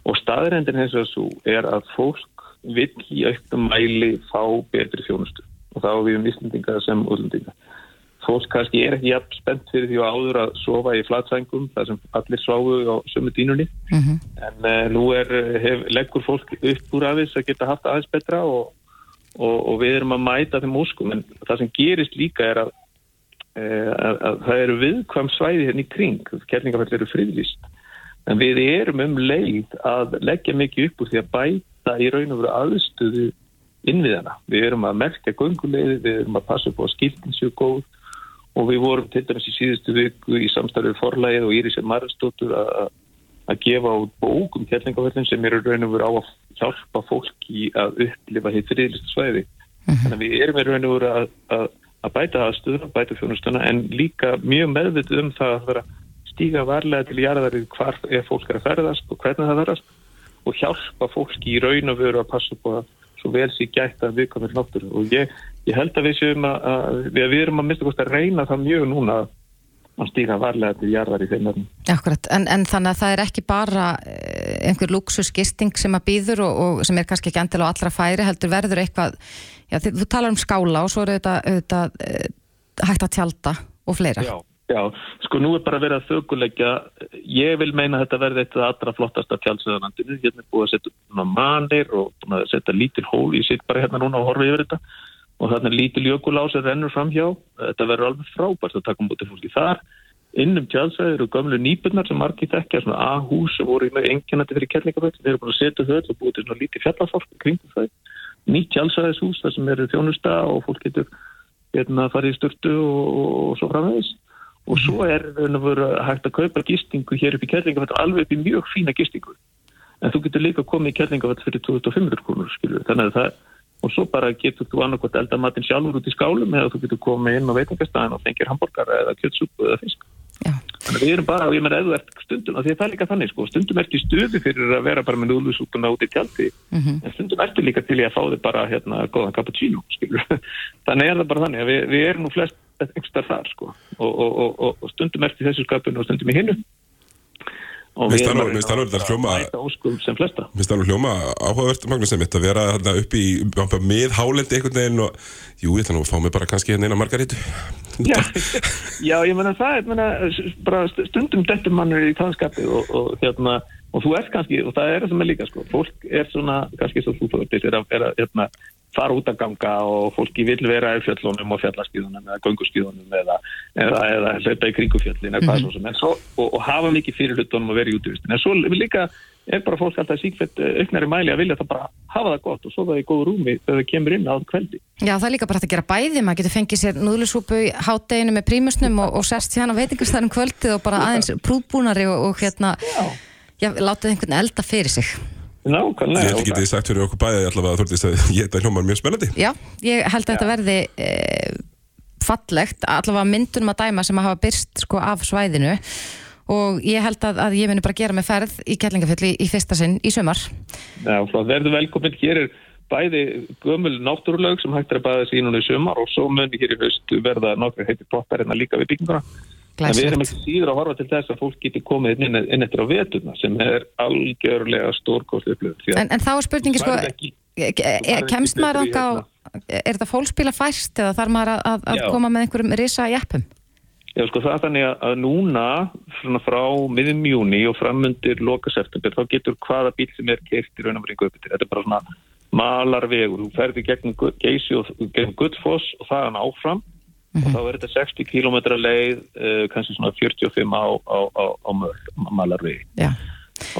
og staðrendin hins vegar svo er að fólk vill í auknum mæli fá betri þjónustu og þá við um Íslandinga sem útlendinga. Fólk kannski er ekki jafn spennt fyrir því að áður að sofa í flatsængum þar sem allir sváu á sömu dínunni en uh, nú er, hef, leggur fólk upp úr aðeins að geta haft aðeins betra og, og, og við erum að mæta þeim óskum en það sem gerist líka er að, uh, að, að það eru viðkvæm svæði hérna í kring, kærlingafell eru friðlýst. En við erum um leið að leggja mikið upp úr því að bæta í raun og veru aðstöðu innviðana. Við erum að merkja gönguleiði, við erum að passa upp á að skiltin séu góð og við vorum til dæmis í síðustu viku í samstarfið forlægið og Íris Maristóttur að að gefa út bók um kjærlingaföllin sem eru raun og veru á að hjálpa fólki að upplifa hitt friðlista svæði. Þannig að við erum raun og veru að, að, að bæta aðstöðuna, bæta þjónustuna en líka mjög meðvitið um það að vera stíga varlega til jarðarið hvar er fólk er að ferðast og hvernig það ferðast og hjálpa fólki í raun og veru að passa upp á það svo vel sér gætt að viðkomið náttúru og ég, ég held að við séum að, að við, við erum að mista kost að reyna það mjög núna að stíga varlega til jarðar í þeim öðrum. Akkurat, en, en þannig að það er ekki bara eh, einhver luxusgisting sem að býður og, og sem er kannski ekki endilega á allra færi, heldur verður eitthvað, já þú talar um skála og svo er þetta, þetta hægt að tjálta og fleira. Já, já, sko nú er bara verið að þökuleggja, ég vil meina þetta verði eitt af það allra flottasta tjálsöðanandinu, hérna er búið að setja manir og setja lítil hól, ég sitt bara hérna núna og horfi yfir þetta. Og þarna er lítil jökulás sem rennur fram hjá, þetta verður alveg frábært að taka um bútið fólki þar, innum tjálsæðir og gömlu nýbunnar sem margir þekkja, svona A-hús sem voru með enginandi fyrir kærleikafætt, þeir eru búin að setja þau og búið til svona lítið fjallafork kringum þau, nýtt tjálsæðishús þar sem eru þjónusta og fólk getur hérna, farið í störtu og, og svo framvegis og svo er hægt að kaupa gistingu hér upp í kærleikafætt alveg upp í mjög fína gistingu en þú getur líka komið í kærleikafætt fyrir 2500 krónur þannig að það og svo bara getur þú annarkot elda matinn sjálfur út í skálum eða þú getur komið inn á veitingastæðin og fengir hambúrgar eða kjötsúpu eða fisk Já. þannig að við erum bara, og ég meina eða stundum, því að það er líka þannig sko, stundum ertu í stöðu fyrir að vera bara með núlusúpuna út í tjaldi, Mm -hmm. en stundum ertu líka til í að fá þig bara hérna góðan cappuccino, (laughs) þannig er það bara þannig að við, við erum nú flest einhverstað þar sko, og, og, og, og, stundum ertu í þessu skapinu og stundum í hinnu og við erum þetta hljóma- mæta óskum sem flesta. Mér alveg hljóma áhugavert Magnús einmitt að vera þarna upp í mið hálendi einhvern veginn og jú, ég ætla nú að fá mig bara kannski hérna eina margarítu Já, (laughs) já, ég menna það, ég menna, bara stundum dettur mannur í tannskapi og, og hérna, og þú ert kannski, og það er það sem er líka, sko, fólk er svona, kannski svo þú fórtist, er að, er að hérna, fara út að ganga og fólki vil vera í fjöllunum og fjallaskíðunum eða gönguskíðunum eða, eða, eða hlaupa í kringufjöllin eða hvað svo sem, svo, og, og hafa mikið fyrir hlutunum að vera í útvistin, en svo líka er bara fólk alltaf síkfett auknari mæli að vilja það bara hafa það gott og svo það í góðu rúmi þegar það kemur inn á kveldi. Já, það er líka bara að gera bæði, maður getur fengið sér núðlusúpu í hátteginu með prímusnum og, og sest hérna á veitingastæðum kvöldið og bara aðeins prúðbúnari og, og hérna, já, látið einhvern elda fyrir sig. Nákvæmlega. Ég held ekki þið sagt fyrir okkur bæði allavega þórtist að ég þetta hljómar mjög spennandi Já, ég held að þetta verði e, fallegt, allavega myndunum að dæma sem að hafa byrst sko af svæðinu og ég held að, að ég muni bara gera með ferð í Kjellingafjalli í fyrsta sinn í sumar. Já, flott, verður velkominn hér er bæði gömul náttúrulaug sem hægt er að bæða sig í sumar og svo muni hér í höst verða nokkur heitir ploppar en að líka við bygginguna. En við erum ekki síður að horfa til þess að fólk getur komið inn, inn eftir á vetuna sem er algjörlega stórkost upplöfum. En, en þá er spurningi sko, ekki- e- e- kemst maður þangað á, er þetta fólkspíla fæst eða þarf maður að, að, koma með einhverjum risa jeppum? Já, sko það er þannig að- núna frá miðum júni og framundir loka september þá getur hvaða bíl sem er keirt í raun og verið göputir. Þetta er bara svona malarvegur. Þú ferði gegnum Gu- Geysi og gegnum Gullfoss og það er áfram og þá er þetta 60 km leið, uh, kannski svona 45 á, á, á, á malarvegi. Já.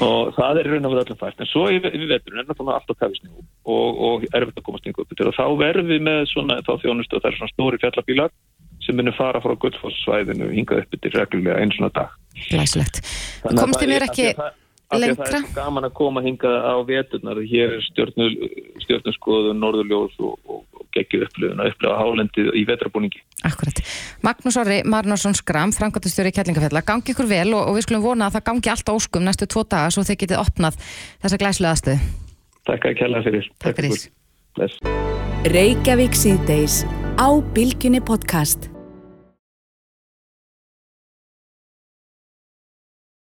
Og það er raun og verið öllum fært. En svo yfir, yfir veturinn er náttúrulega allt á kafisnjú og, og erfitt að komast inn göputir og þá verðum við með svona þá þjónustu og það er svona stóri fjallabílar sem munir fara frá Gullfoss-svæðinu hingað upp til reglulega eins og dag. Að Komst þið mér ekki að að lengra? Það er gaman að koma hingað á veturnar. Hér er stjörnu, stjörnuskoðun, norðurljós og, og geggju upplifun að upplifa hálendið í vetrabúningi. Akkurat. Magnús Orri Marnarsson Skram, framkvæmtastjóri í Kjellingafjalla, gangi ykkur vel og, og við skulum vona að það gangi allt óskum næstu tvo daga svo þið getið opnað þessa glæslega aðstöðu. Takk að kella fyrir. Takk fyrir. Bless. Reykjavík síðdeis á Bilginni podcast.